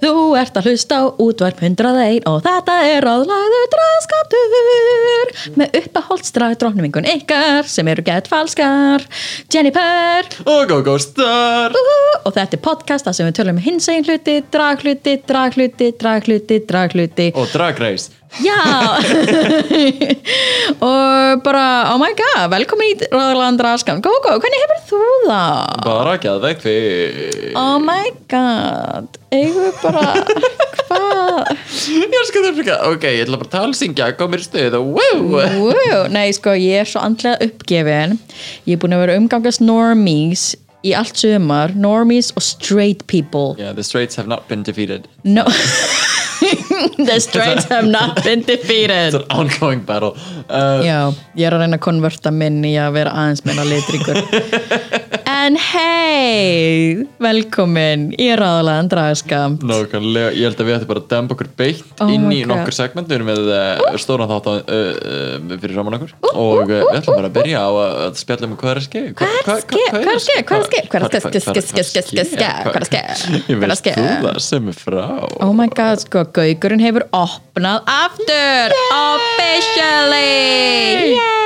Þú ert að hlusta á útvarp 101 og þetta er ráðlæður draskaptur með uppahóldsdrag dróknumingun ykkar sem eru gett falskar Jennifer Og GóGó Star! og þetta er podcast þar sem við tölum um hinsegin hluti, draghluti, draghluti, draghluti, draghluti Og Drag Race. Já og bara, oh my god, velkomin í ráðlæðan draskan Gógó, hvernig hefur þú það? Bara gæðveg fyrir. Oh my god, eigum við bara, hvað? Ég skal það fyrir Ok, ég ætla bara að talsyngja, kom mér í stuð og wow! Wow, nei sko ég er svo andlega uppgefin ég er búin að vera umgangast normies í allt sumar, normies og straight people Yeah, the straights have not been defeated. no the straights have not been defeated It's an ongoing battle. Uh, já, ég er að reyna að konverta minn í að vera aðeins minna litrikur en hei velkomin í ráðlegan dragaskam Nákvæmlega, ég held að við ættum bara að dempa okkur beitt Oh inn í nokkur segment við erum með uh, stóran þátt á, uh, uh, fyrir saman okkur og uh, við ætlum bara að byrja á að spjalla um hvað er að ske Hvað er að ske? Hvað er að ske? Hvað er að ske? Hvað er að ske? Hvað er að ske? Ég veist þú það sem er frá Oh my god, sko, Gaugurinn hefur opnað aftur Officially Yay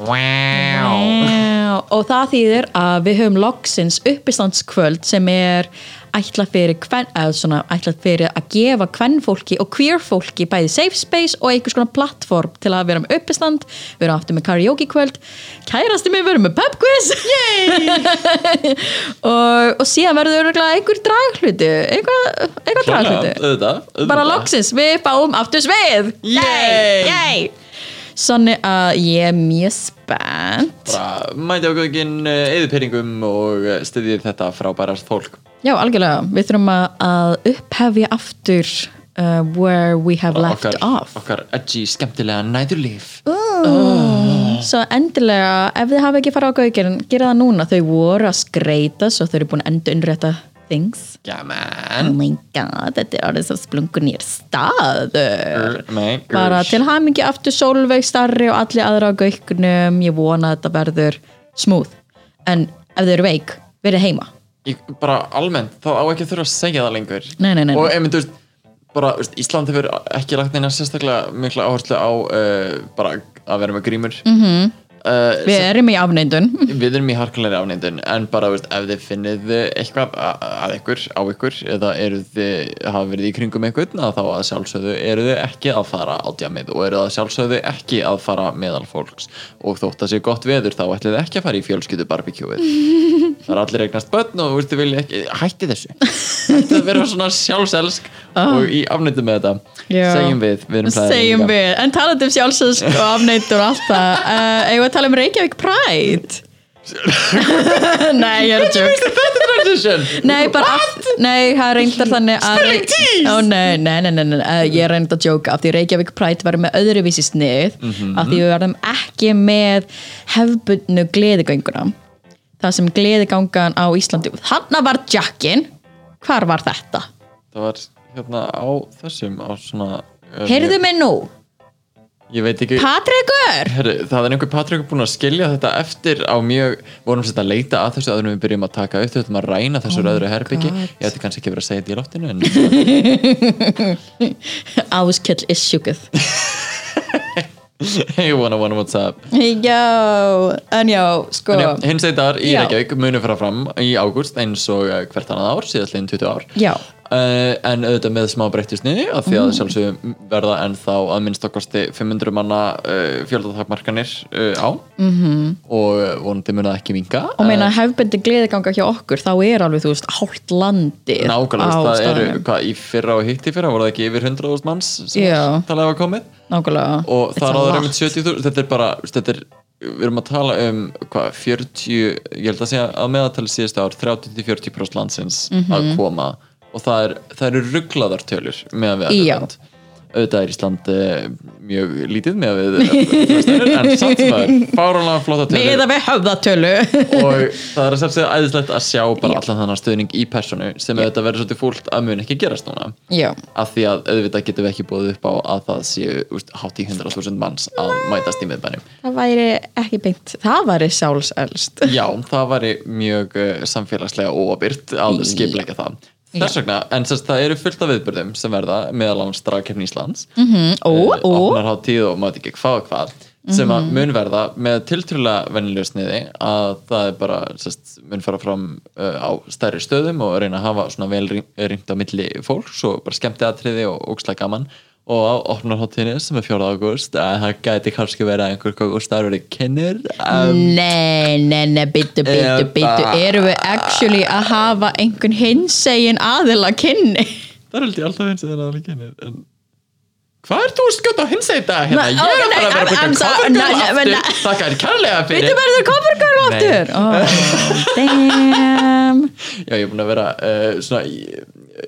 wow. Og það þýðir að við höfum loksins uppistandskvöld sem er ætlað fyrir, kven, eða svona, ætlað fyrir að gefa kvennfólki og queer fólki bæði safe space og einhvers konar plattform til að vera með uppistand. Við erum aftur með karaoke kvöld. Kærasti minn verður með pub quiz. Og, og síðan verður einhver dragluti auðvitað, auðvitað. bara loksins, við fáum aftur svið. Yay! Yay! Sannig að ég er mjög spennt. Bara mæti á gögin eðupyringum og uh, styðið þetta frábærast fólk. Já, algjörlega, við þurfum að, upphefja aftur uh, where we have left okkar, off. okkar edgy, skemmtilega næturlíf. Svo endilega, ef þið hafa ekki farið á gaugin gera það núna, þau voru að skreita svo þau eru búin að endur innrétta things. Já, Oh my god, þetta er orðið svo splungun nýr staður Man, bara til hamingi aftur Solveig starri og allir aðra á gaugnum ég vona að þetta verður smúð en ef þau eru veik, verið heima. Ég, bara almennt, þá á ekki að þurfa að segja það lengur. Nei, nei, nei, og nei. einmitt, þú veist bara, þú veist, Ísland hefur ekki lagt neina sérstaklega mikla áherslu á uh, bara að vera með grímur. Mm -hmm. við erum í afneindun við erum í harkalegri afneindun en bara, veist, ef þið finnið eitthvað að ykkur, á ykkur eða þið, hafa verið í kringum að þá að sjálfsögðu eru þið ekki að fara á djamið og eru það sjálfsögðu ekki að fara meðal fólks og þótt að sé gott veður þá ætlið þið ekki að fara í fjölskyldu barbecue það er allir eignast börn og veist, ekki hætti þessu hætti að vera svona sjálfselsk og í afneindum með þetta Ah. Já. segjum við, við en talandi um sjálfsögsk og afneindur allt að tala um Reykjavík Pride. Nei, ég er að joke. Þetta er transition? Nei, bara aft, nei, það reyndar þannig að Spilling tease! Ó, nei, nei, nei, nei, nei, uh, ég er reyndar að jóka af því Reykjavík Pride verður með öðruvísi snið Mhm. af því við verðum ekki með hefbundnu gleðigönguna. Það sem gleðigangan á Íslandi Hanna var Jackin hvar var þetta? það var hérna á þessum á svona uh, Heyrðu mig nú, ég veit ekki Patrikur! Herri, það er einhver Patrik búin að skilja þetta eftir á mjög, vorum sér að leita að þessu áður en við byrjum að taka upp, þetta að ræna þessu oh öðru herbyggi, God. ég ætti kannski ekki verið að segja þetta í loftinu en Áskell is sjúkuð. Hey wanna wanna what's up Já, en já, sko hins einn dagar í. Reykjavík munu fara fram í ágúst eins og uh, hvert annað ár, síðastliðin 20 ár. Já, Uh, en auðvitað með smá breyttu sniði af því að sjálfsögum verða ennþá að minnst okkosti 500 manna uh, fjöldatakmarkanir uh, á. -hmm. og vonandi mun það ekki vinga og meina hefbundi gleðiganga hjá okkur þá er alveg, þú veist, hálft landi Nákvæmlega, það eru, hvað, í fyrra og hitt í fyrra voru það ekki yfir 100.000 manns sem Já. talaði var komið? Nákvæmlega. Og það ráður um 70.000 þetta er bara, þetta er við erum að tala um hvað, 40 ég held að segja að meðatali síðustu ár 30-40% landsins Mhm. að koma og það, er, það eru rugglaðar tölur meðan við Já. Erlend. auðvitað er Ísland uh, mjög lítið með við flestir, en samt sem það er fáránlega flotta tölur. Miða við höfðatölu og það er að sjálfsögðu æðislegt að sjá bara allan þannig stuðning í personu sem auðvitað verður svolítið fúlt að mun ekki gerast núna. Já, af því að auðvitað getum við ekki búið upp á að það séu úst, hátt í 100.000 manns að mætast í miðbænum. Það væri ekki beint. Það væri sjálfselst Já, það væri mjög uh, samfélagslega óabyrt að skipleika það Þess vegna, en sérst, það eru fullt af viðbyrðum sem verða meðal annars dragkefni Íslands. Mm, Ó, eh, ó, opnarháttíð og maður ekki hvað og hvað sem að mun verða með tiltrúlega vennilega sniði að það er bara sérst, mun fara fram uh, á stærri stöðum og reyna að hafa svona vel rýmt á milli fólks og bara skemmti atriði og ógslæg gaman og á opnarháttíðinni sem er 4. ágúst að það gæti kannski verið að einhver góð starfur kynir um, Nei, nei, nei, byttu, byttu, byttu Erum við actually að hafa einhvern hinsegin aðila kynni Það er alltaf hins eða alveg kynir en Hvað er þú að skjóta á hins eða hérna? Nei, Ég er bara að vera að byggja nei. aftur. Þakka þér kærlega fyrir. Byttu verður covergirl aftur. Oh, Damn. Já, ég er búin að vera uh, svona í,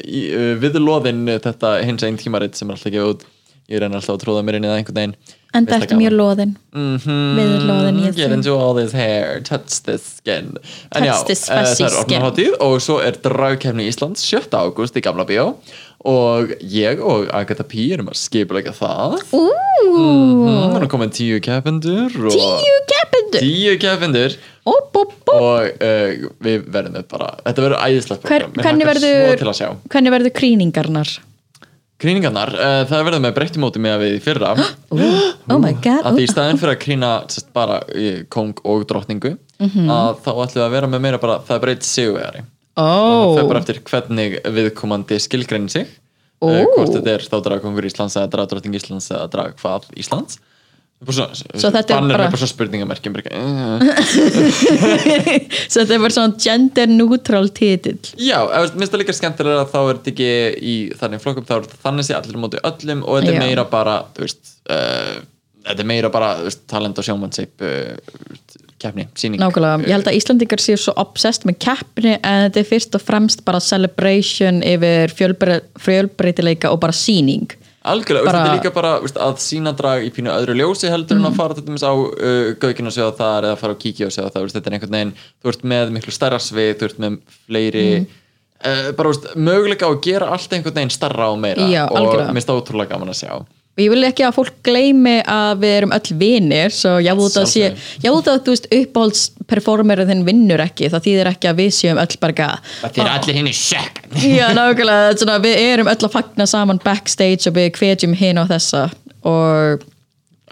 í, uh, við loðin þetta hins einn tímaritt sem er alltaf gefið út Ég reyna alltaf að tróða mér inn í það einhvern veginn. En það ertu mjög loðin mm Við loðin í Get því. into all this hair, touch this skin. En já, Touch this eh, fuzzy það er opnarháttíð og svo er dragkefni Íslands 7. ágúst í Gamla Bíó. Og ég og Agatha P erum að skipulega það. Ú, Það er komin tíu keppendur og tíu keppendur? Tíu keppendur. Og uh, við verðum bara þetta verður æðislegt Hver, program. Mér hvernig, verður, hvernig verður krýningarnar? Krýningarnar, uh, það verður með breytti móti með að við í fyrra. Oh my god að í staðin fyrir að krýna sest, bara kong og drottningu Mhm. að þá ætlum við að vera með meira bara það er breytt sigurvegari. Ó, það bara eftir hvernig viðkomandi skilgreinir sig Ó. uh, hvort þetta er þá dragkongur Íslands eða dragdrottning Íslands eða drag hvað Íslands Bara Svona, Svo þetta er bara- er bara svo spurningamerkjum bara, svo þetta var svona gender neutral titill. Já, minnst það líka skemmtilega að þá er þetta ekki í þannig flokkum, þá er þetta þannig sé allir á móti öllum og þetta er meira bara veist, uh, þetta er meira bara veist, talent og sjómannsip uh, keppni, síning Nákvæmlega, ég held að Íslandingar séu svo obsessed með keppni en þetta er fyrst og fremst bara celebration yfir fjölbre fjölbreytileika og bara síning Algjörlega, bara, þetta er líka bara veist, að sína drag í pínu öðru ljósi heldur en að fara til dæmis á uh, gaukinn og sjá það eða fara á kíkja og sjá það veist, þetta er einhvern veginn, þú ert með miklu stærra svið þú ert með fleiri uh, bara veist, möguleika á að gera allt einhvern veginn starra og meira Já, og algjörlega. minnst ótrúlega gaman að sjá og ég vil ekki að fólk gleymi að við erum öll vinir svo ég út að sé, ég út að þú veist uppáhaldsperformerin þinn vinnur ekki það þýðir ekki að við séum öll bara Það er allir hinn í sjekk Já, nákvæmlega, svona, við erum öll að fagna saman backstage og við hvetjum hinn og þessa og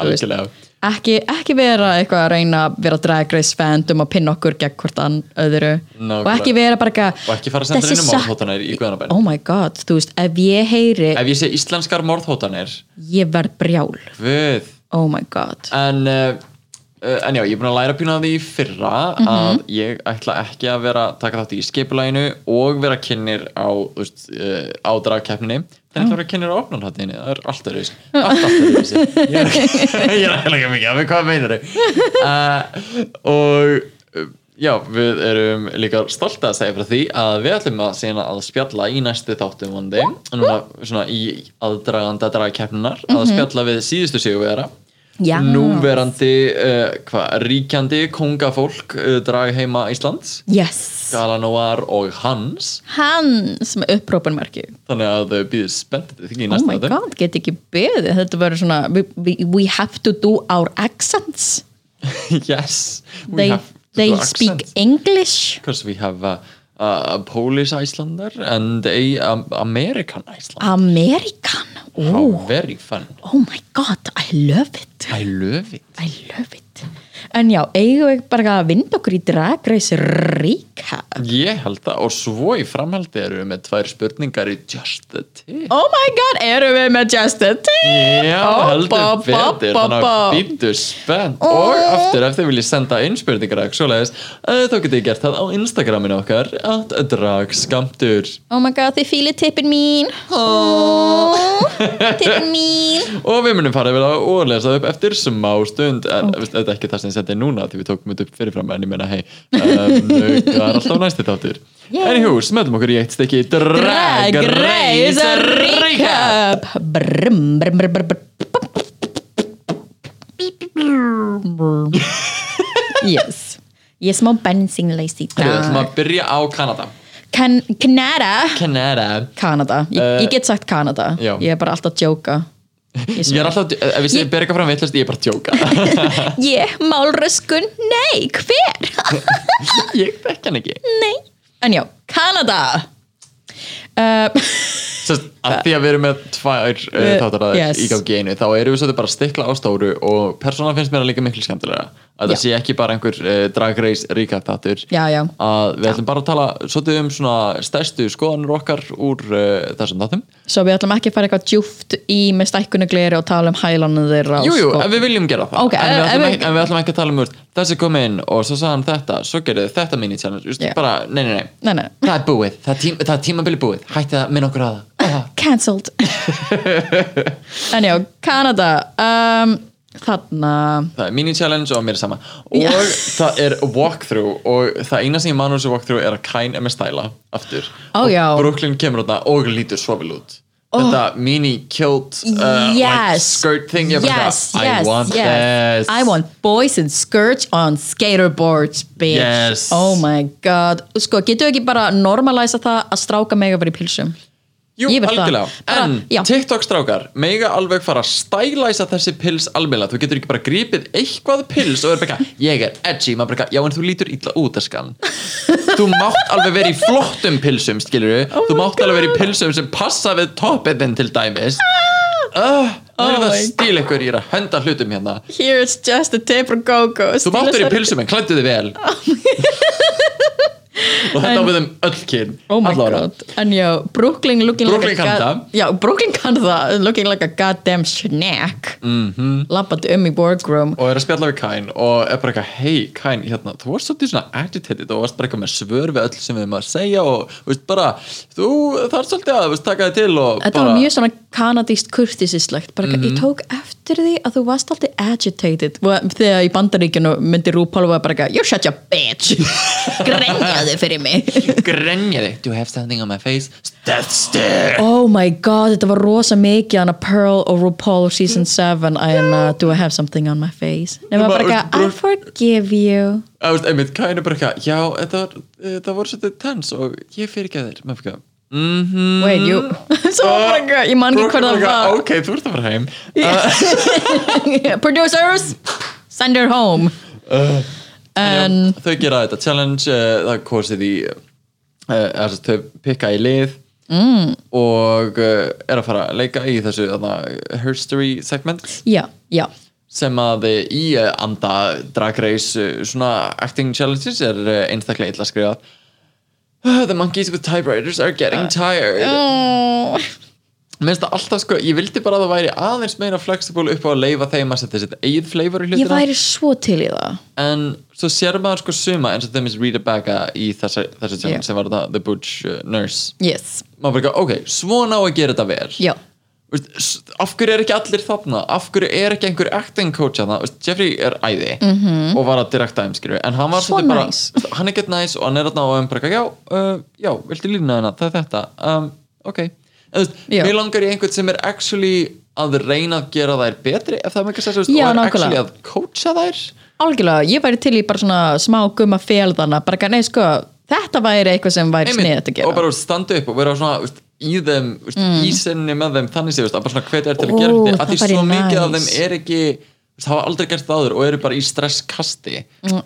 Algjörlega ekki, ekki vera eitthvað að reyna að vera drag race fandom og pinna okkur gegn hvort ann öðru. Nákvæmlega. og ekki vera bara eitthvað og ekki fara að senda þessi inn um sa- morðhótanir í Guðanabæn Oh my god, þú veist, ef ég heyri Ef ég sé íslenskar morðhótanir. Ég verð brjál. Guð Oh my god. En, uh, en já, ég er búin að læra pínu að því fyrra Mhm. að ég ætla ekki að vera taka þátt í skipulæginu og vera kynir á, veist, uh, á dragkeppninni þannig að vera kynir á opnarhattinni það er allt öðruvísi. Allt allt öðruvísi. Ég er ekki mikið af mig, hvað meinar þau? Uh, og uh, já, við erum líka stolt að segja frá því að við ætlum að sína að spjalla í næstu þáttum vondi núna svona í aðdraganda dragkeppninar að spjalla við síðustu sigurvera Já. núverandi uh, hva, ríkjandi kongafólk uh, drag heima Íslands. Yes. Galanóar og Hans. Hans með upprópunmerki þannig að þau býður spenntið því í Oh næsta my þáttum. god, get ekki beðið. Þetta verður svona we, we, we have to do our accents. Yes we They, have to they do speak accents. English. Because we have a, a, a Polish Icelander and a um, American Icelander American? How oh, very fun. Oh my god, I love it. I love it. I love it. En já, eigum við bara að vinda okkur í Drag Race Recap ég held það og svo í framhaldi erum við með tvær spurningar í Just the Tip. Oh my god, erum við með Just a Tip? Já, Ó, heldur bá, betur, bá, þannig að bá. býttu spennt. Og aftur ef þið viljið senda inn spurningar eh, þá getið þið gert það á Instagraminu okkar að dragskamtur Oh my god, þið fílið tippin mín. Oh, Tippin mín. Og við munum fara yfir það og lesa það upp eftir smá stund. En okay. þetta er ekki það sem ég sendi núna því við tókum þetta upp fyrirfram en ég meina hei um, það er alltaf næsti þáttur. Yay. Anywho, smöldum okkur í eitt stykki. Drag Race Recap. Brum, brum, brum, brum. Yes. Ég er smá bensínleysi í Herru, Við ætlum dag að byrja á Kanada. Kan- Kanada? Kanada. Kanada, ég, Eh, ég get sagt Kanada. Ég er bara alltaf að djóka Ég Ég er alltaf, ef segjum byrja eitthvað fram villast Ég er bara tjóka Ég, málröskun, nei, hver? Ég þekk hann ekki. Nei. En já, Kanada. Uh, Sest, að því að við erum með tvær uh, þáttaraðir yes. í gangi einu þá erum við svolítið bara stikla á stóru og persóna finnst mér að líka miklu skemmtilega að það sé ekki bara einhver drag race recap þáttur. Já, já. að við ætlum bara að tala svolítið um svona stærstu skoðanur okkar úr uh, þessum þáttum. Svo við ætlum ekki að fara eitthvað djúft í með stækkunugleri og tala um hælanum þeirra og Jú, jú, sko- en við viljum gera það. Ok, en, við ætlum ekki, en við ætlum ekki að tala um úr, þessi kom inn og svo sagði hann þetta, svo gerði þetta mini challenge just, Já. bara, nei, nei, nei, Nei, nei. það er búið það er, tím, það er tímabili búið, hætti það minn okkur að það. Ah. Cancelled. En já, Kanada um, Þarna. Það er mini challenge og mér er sama. Og Já. það er walkthrough og það eina sem ég man úr þessu walkthrough er að Kain er með stæla aftur. Ó, og já. Brooklyn kemur þarna og lítur svo vel út þetta mini kilt uh, like Yes. skirt thing ég bara, Yes, I yes, want yes. this. I want boys in skirts on skaterboards bitch. Yes. Oh my god. Sko, getur ekki bara normalæsa það að stráka mega verið í pilsum Jú, það. algjörlega, Bara- en já. TikTok strákar mega alveg fara að stælæsa þessi pils almennilega, þú getur ekki bara grípið eitthvað pils og er bara, eitthvað, ég er edgy maður bara, eitthvað, já en þú lítur illa út eskan þú mátt alveg vera í flottum pilsum skilur Oh þú mátt alveg vera í God. pilsum sem passa við toppið þinn til dæmis. Uh, það er Oh það my stíl ykkur er að henda hlutum hérna. Here it's just a tip for go-go þú mátt vera í pilsum en klæddu þið vel og þetta við um öll kyn Oh En já, Brooklyn looking Brooklyn like a kann god- það. Já, Brooklyn kann það Looking like a goddamn snack mm -hmm. Lappandi um í boardroom og er að spjalla við Kain og er bara eitthvað, hei Kain, hérna, þú varst svolítið svona agitated og varst bara eitthvað með svör við öll sem við erum að segja og veist bara, þú þarf svolítið að veist, taka þið til og Þetta bara var mjög svona kanadíst kurtisislegt. Bara mm Mhm. ég tók eftir því að þú varst alltaf agitated. Þegar í bandaríkjunu myndi RuPaul var bara you're such a bitch. Grenjaði fyrir mig. Grenja þig, do you have something on my face? Death stare. Oh my god, þetta var rosa mikið hana Pearl og RuPaul season 7 and uh, do I have something on my face? Nema Bara, eitthvað, I forgive you. Að veist, einmitt, er bara eitthvað, já, þetta voru svolítið tens og ég fyrir ekki að þér maður fyrir mhm. Wait, you eitthvað, ég man ekki er það ok, þú ert að fara heim. Producers, send her home. En þau gera þetta challenge uh, það kosið í uh, uh, þau pikka í lið mm. og uh, er að fara að leika í þessu herstory segment. Já, já. Sem að uh, í uh, anda drag race uh, svona acting challenges er uh, einstaklega illa skrifað uh, the monkeys with typewriters are getting tired. Oh. Mér finnst það alltaf sko, ég vildi bara að það væri aðeins meira flexible upp á að leifa þeim að setja sitt eigið flavor í ég hlutina væri svo til í það. En svo sér maður sko suma eins og þeim er Rita Baga í þessu, challenge Já. sem var það The Butch uh, Nurse. Yes, maður bara, ok, svona á að gera þetta vel. Já. s- af hverju er ekki allir þarna? Af hverju er ekki einhver acting coach þarna Jeffrey er æði -hmm. og var að direkta þeim skilju en hann var Svo svolítið bara, nice. hann er gett næs og hann er þarna og hann bara, já, uh, já, viltu lína hérna? Það er þetta, um, ok. En þú veist, mér langar í einhvern sem er actually að reyna að gera þær betri ef það er að veist, Já, og er nákvæmlega. actually að coacha þær? Algjörlega, ég væri til í bara svona smá gumma félðana, bara ekki, nei sko þetta væri eitthvað sem væri sniðið að gera. Og bara standa upp og vera svona í þeim, veist, í senni með þeim þannig sé, veist, að bara svona hvetja er til Mm. Ó, að gera það að því svo mikið af nice. þeim er ekki veist, hafa aldrei gert það áður og eru bara í stresskasti Mm,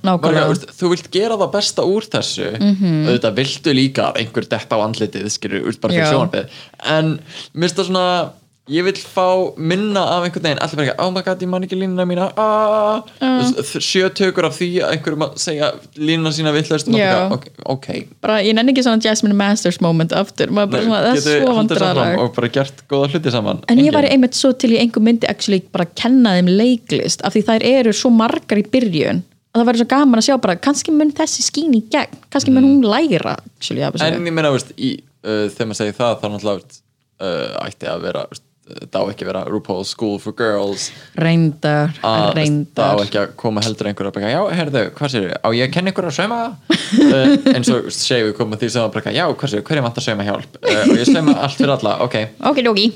þú vilt gera það besta úr þessu -hmm. auðvitað viltu líka að einhver detta á andlitið skilur, veist, bara fyrir Já. sjónarfið en mér finnst það svona ég vil fá minna af einhvern veginn. Allir bara ekki, oh my god, ég man ekki línuna mína. Ah, uh. sjö tökur af því að einhverjum að segja línuna sína villast ok, ok. Bara, ég nenni ekki svona Jasmine Masters moment aftur, maður bara svona, það er svo vandrarleg og bara gert góða hluti saman. En ég Engin. væri einmitt svo til í einhver myndi actually bara kenna þeim leiklist af því þær eru svo margar í byrjun að það væri svo gaman að sjá bara kannski mun þessi skín í gegn, kannski mun hún læra actually. Mm. en ég meina, veist, í, uh, þegar maður segir það þá náttúrulega uh, ætti að vera veist, það á ekki að vera RuPaul's School for Girls. Reyndar, að það á reyndar ekki að koma heldur einhver að bara, já, herðu, hvað sér á ég að kenna ykkur að sauma? Uh, eins og séu komum því sem að bara, já, hvað sér, hverju vant að sauma hjálp? Uh, og ég sauma allt fyrir alla, ok. Okidoki.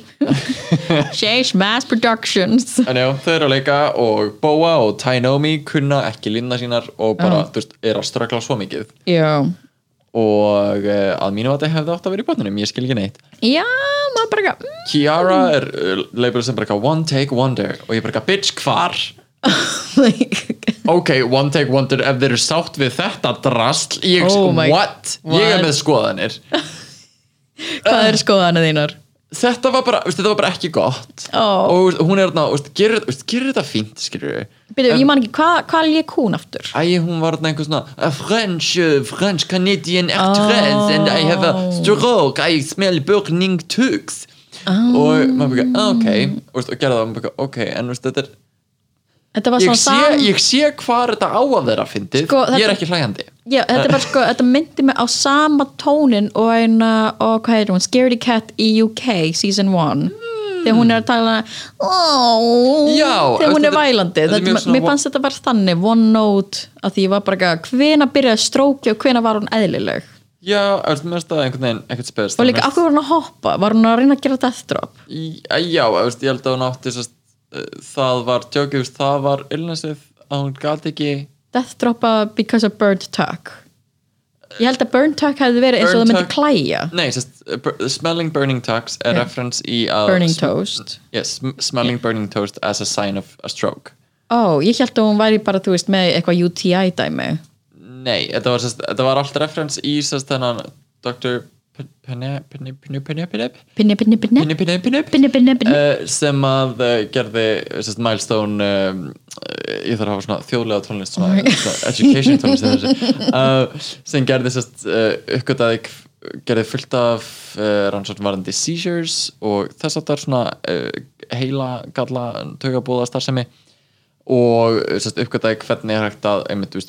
Chase Mass Productions. En já, þau eru að leika og Boa og Tainomi kunna ekki linna sínar og bara, þú veist, er að ströggla svo mikið. Já, og uh, að mínu að það hefði átt að vera í botnunum, ég skil ekki neitt já, maður bara mm. Kiara er uh, label sem bara eitthvað, one take wonder og ég bara eitthvað, bitch, hvar? ok, one take wonder ef þeir eru sátt við þetta drasl ég, Oh my- what? ég er með skoðanir hvað er skoðanir þínar? Þetta var bara, þetta var bara ekki gott. Ó. og hún er þarna, gerir, gerir þetta fínt skilur við ég man ekki, hvað hva lék hún aftur? Æ, hún var þarna einhver svona French, uh, French Canadian actress and I have a stroke, I smell burning tux og maður byrja, ok og, og gerði það, maður byrja, ok en þetta er, ég sé, sam... ég sé hvað þetta á að vera fyndið, Sko, ég er ekki hlægjandi Já, þetta sko, þetta myndi mig á sama tónin og eina, og hvað heitir hún, Scaredy Cat í UK season 1 þegar hún er að tala oh, Já, þegar hún þetta- er vælandi. þetta er þetta, svona mér fannst þetta bara þannig, one note að því ég var bara ekki hvena byrjaði að strókja og hvena var hún eðlileg? Já, veist, mér það einhvern veginn ekkert spes og líka, af hverju var hún að hoppa, var hún að reyna að gera death drop Í- Já, veist, ég held að hún átti sest, það var, veist, það var illnessið að hún gati ekki death dropa because of bird tuck. Ég held að burn tuck hefði verið eins og það myndi klæja. Nei, sest, bur- smelling burning tux er Yeah. reference í að burning toast. Yes, sm- smelling burning toast as a sign of a stroke. Ó, ég held að hún væri bara, þú veist, með eitthvað UTI dæmi. Nei, þetta var, sest, þetta var allt reference í sest, þennan Dr. Sem að uh, gerði milestone uh, ég þarf að hafa svona þjóðlega tónlist education tónlist uh, sem gerði sest, uppgötaði gerði fullt af uh, rannsókn varandi seizures og þess að það er svona heila galla tögabúða starfsemi. Og sest, uppgötaði hvernig er hægt að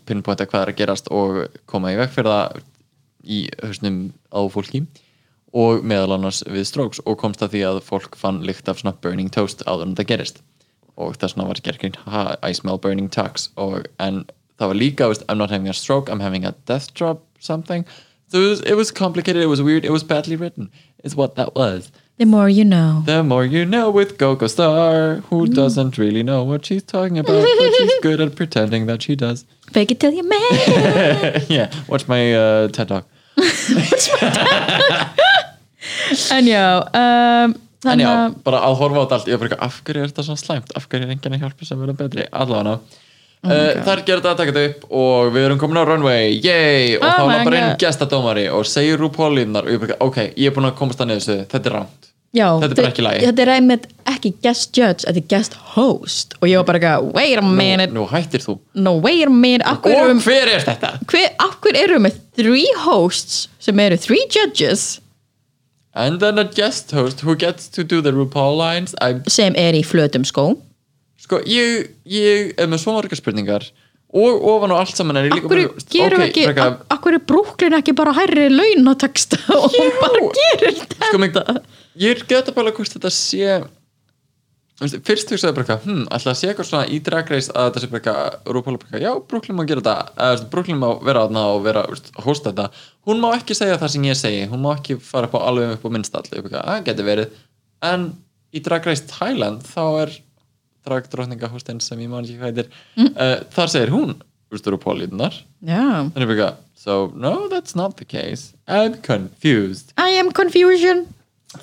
pinpointa hvað er að gerast og koma í veg fyrir það í hausnum á fólki og meðal annars við strokes og komst að því að fólk fann lykt af svona burning toast áður en það gerist. Og þess vegna var gerðkring I smell burning tux og, en það var líka veist, I'm not having a stroke, I'm having a death drop something. So it was, it was complicated, it was weird, it was badly written it's what that was the more you know. The more you know with Gogo Star who doesn't really know what she's talking about but she's good at pretending that she does. Fake it till you make it. Yeah, watch my uh, TED Talk. En já um, En já, bara að horfa á þetta allt Ég er bara, eitthvað, af hverju er þetta svona slæmt? Af hverju er enginn að hjálpa sem verða betri? Allavega. Uh, Þar gerir þetta að taka þetta upp Og við erum komin á runway, yay! Og Oh þá my er bara einn gestadómari Og segir RuPaul línunar Og ég er bara, ok, ég er búin að komast að niður Þetta er rámt já, Þetta er bara ekki í lagi. þetta er einmitt ekki guest judge, þetta er guest host. Og ég var bara ekki, wait a minute. Nú hættir þú. No, wait a minute, hverju Og erum hver er þetta? hver, erum við með three hosts sem eru three judges? And then a guest host who gets to do the RuPaul lines. I, sem er í flötum skó Sko, ég, ég er með svo margar spurningar. Og ofan og allt saman er bara, gerum ok, ekki hverju er Brooklyn ekki bara hærri launateksta og bara gerir þetta sko, mig, ég geta bara hvort þetta sé fyrst hugsaði bara eitthvað hm, ætla að sé eitthvað svona í Drag Race að þetta sé bara eitthvað er bara eitthvað, já, Brooklyn má gera þetta. Brooklyn má vera þarna og vera veist, hosta þetta, hún má ekki segja það sem ég segi. Hún má ekki fara upp á alveg upp á minnstall það getur verið. En í Drag Race Thailand þá er dragdrottningahostin sem ég man ekki hvað heitir mm. þar segir hún, RuPaul línunar já, þannig bara so no, that's not the case. I'm confused. I am confusion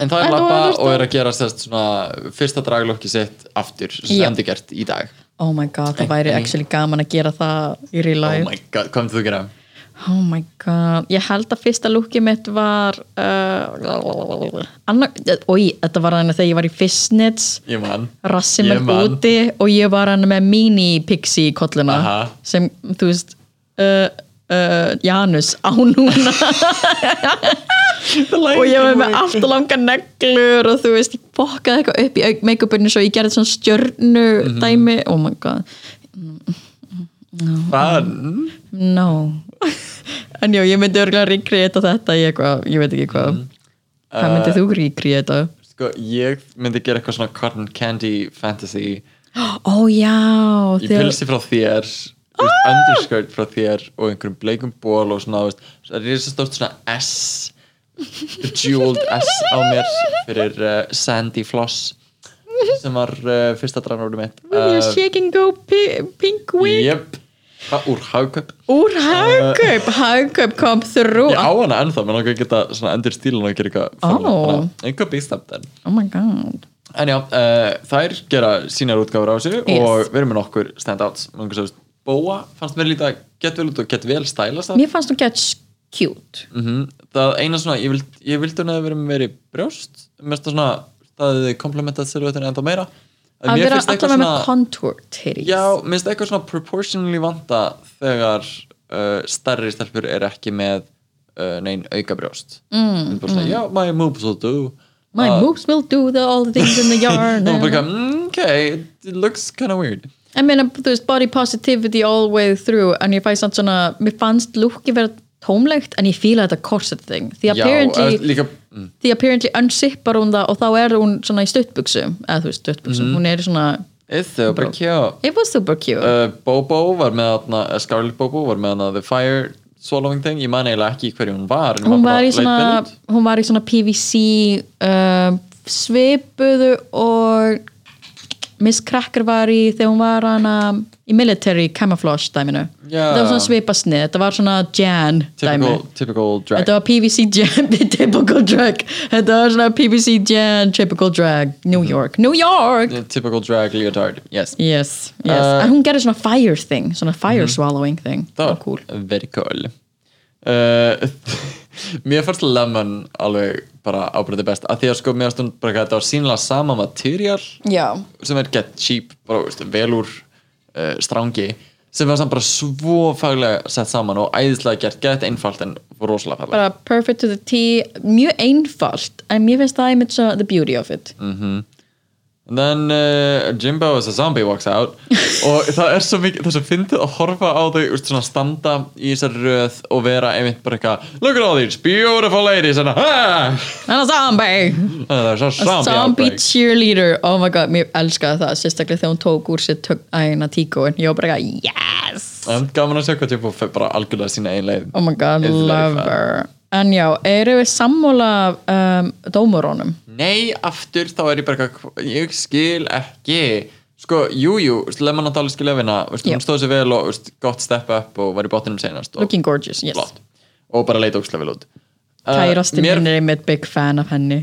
En það er understand. og er að gera sérst svona fyrsta draglokki sitt aftur sem Já. endur gert í dag oh my god, það væri actually gaman að gera það í real Oh life my god, hvað myndir þú gera? Oh my god, ég held að fyrsta lúkið mitt var uh, annar, oi, þetta var þannig þegar ég var í Fistnets Ég man rassi Ég með úti og ég var hann með mini pixie kolluna Aha. sem, þú veist uh, uh, Janus á núna og ég var með allt langa neglur og þú veist, ég fokkaði eitthvað upp í make-upinu svo ég gerði svona stjörnu Mhm. dæmi, oh my god. Fun no. En já, ég myndi örgulega recreata þetta eitthvað, ég veit ekki hvað. Mhm. hvað myndið þú recreata? sko, ég myndi gera eitthvað svona cotton candy fantasy. Ó já í þegar- pilsi frá þér ah! underskirt frá þér og einhverjum bleikum ból og svona, það er svona S bejeweled S á mér fyrir uh, Sandy Floss sem var uh, fyrsta drafnárið mitt. With your uh, shake and go pi pink wig. Jep, úr hagköp úr hagkaup, hagkaup kom þrú Ég á hana ennþá, menn okkur geta endur stílun og gera eitthvað oh. einhver bístamt en oh my god. En já, uh, þær gera sínar útgáfur á þessu Yes. og við erum með nokkur standouts. Bóa fannst mér lítið að gett vel út og gett vel stælast mér fannst hún gett cute. Mm Það eina svona, ég, vild, ég vildi að vera með verið brjóst. Mér finnst það svona, það hefði komplementað silhuettinu ennþá meira. Að vera allavega með contour titties. Já, mér finnst eitthvað svona proportionally vanta þegar uh, stærri stelpur er ekki með uh, neinn auka brjóst. Mm, svona, Já, my moves will do. My Uh, moves will do the, all the things in the eitthvað, mm, ok, it looks kind of weird ég meina, þú veist, body positivity all the way through. En ég fæ samt svona, mér fannst lúki vera tómlegt en ég fíla þetta corset thing. Því Já, apparently, uh, líka mm, því apparently unzippar hún það og þá er hún svona í stuttbuxum eða þú veist stuttbuxum, Mhm. hún er svona It's super cute. It was super cute. Uh, Bobo var með uh, Scarlet Bobo var með þarna The Fire Swallowing Thing, ég man eiginlega ekki hverju hún var hún var leit svona hún var í svona PVC uh, svipuðu og Miss Cracker var í þegar hún var hana í military camouflage dæminu. Já. þetta var svona svipasnið, þetta var svona Jan dæmi. Typical, typical drag. Þetta var PVC Jan, typical drag. Þetta var svona PVC Jan, typical drag New York, New York! Uh, typical drag leotard, yes. Yes, yes, Uh, en hún gerði svona fire thing svona fire swallowing thing. Það var cool. very cool. Uh, mér fannst Lemon alveg bara ábyrði best. Að því að sko mér stund bara að þetta var sínlega sama material Já, sem er get cheap, bara veist, vel úr uh, strangi sem var samt bara svo faglega sett saman og æðislega gert, gett einfalt en rosalega faglega bara perfect to the T mjög einfalt, en mér finnst það einmitt svo the beauty of it And then uh, Jimbo as a zombie walks out. Og það er svo mikið, það er svo fyndið að horfa á þau úst, svona standa í þessari röð og vera einmitt bara eitthvað look at all these beautiful ladies and ah! En að zombie. Er svo A zombie, zombie cheerleader. Oh my god, mér elskaði það sérstaklega þegar hún tók úr sér ægina tíkóin ég var bara eitthvað, yes! En gaman að sjá hvað Jimbo fer bara algjörlega sína ein leið. Oh my god, love her. En já, eru við sammála um, dómurónum nei, aftur þá er ég bara eitthvað ég skil ekki. Sko, jújú, jú, Lemon átt alveg skil efina Já. hún stóð sér vel og veist, gott step up og var í botninum senast og looking gorgeous, yes. flott. Og bara leita ókslega vel út. Uh, kærasti mér er einmitt big fan af henni.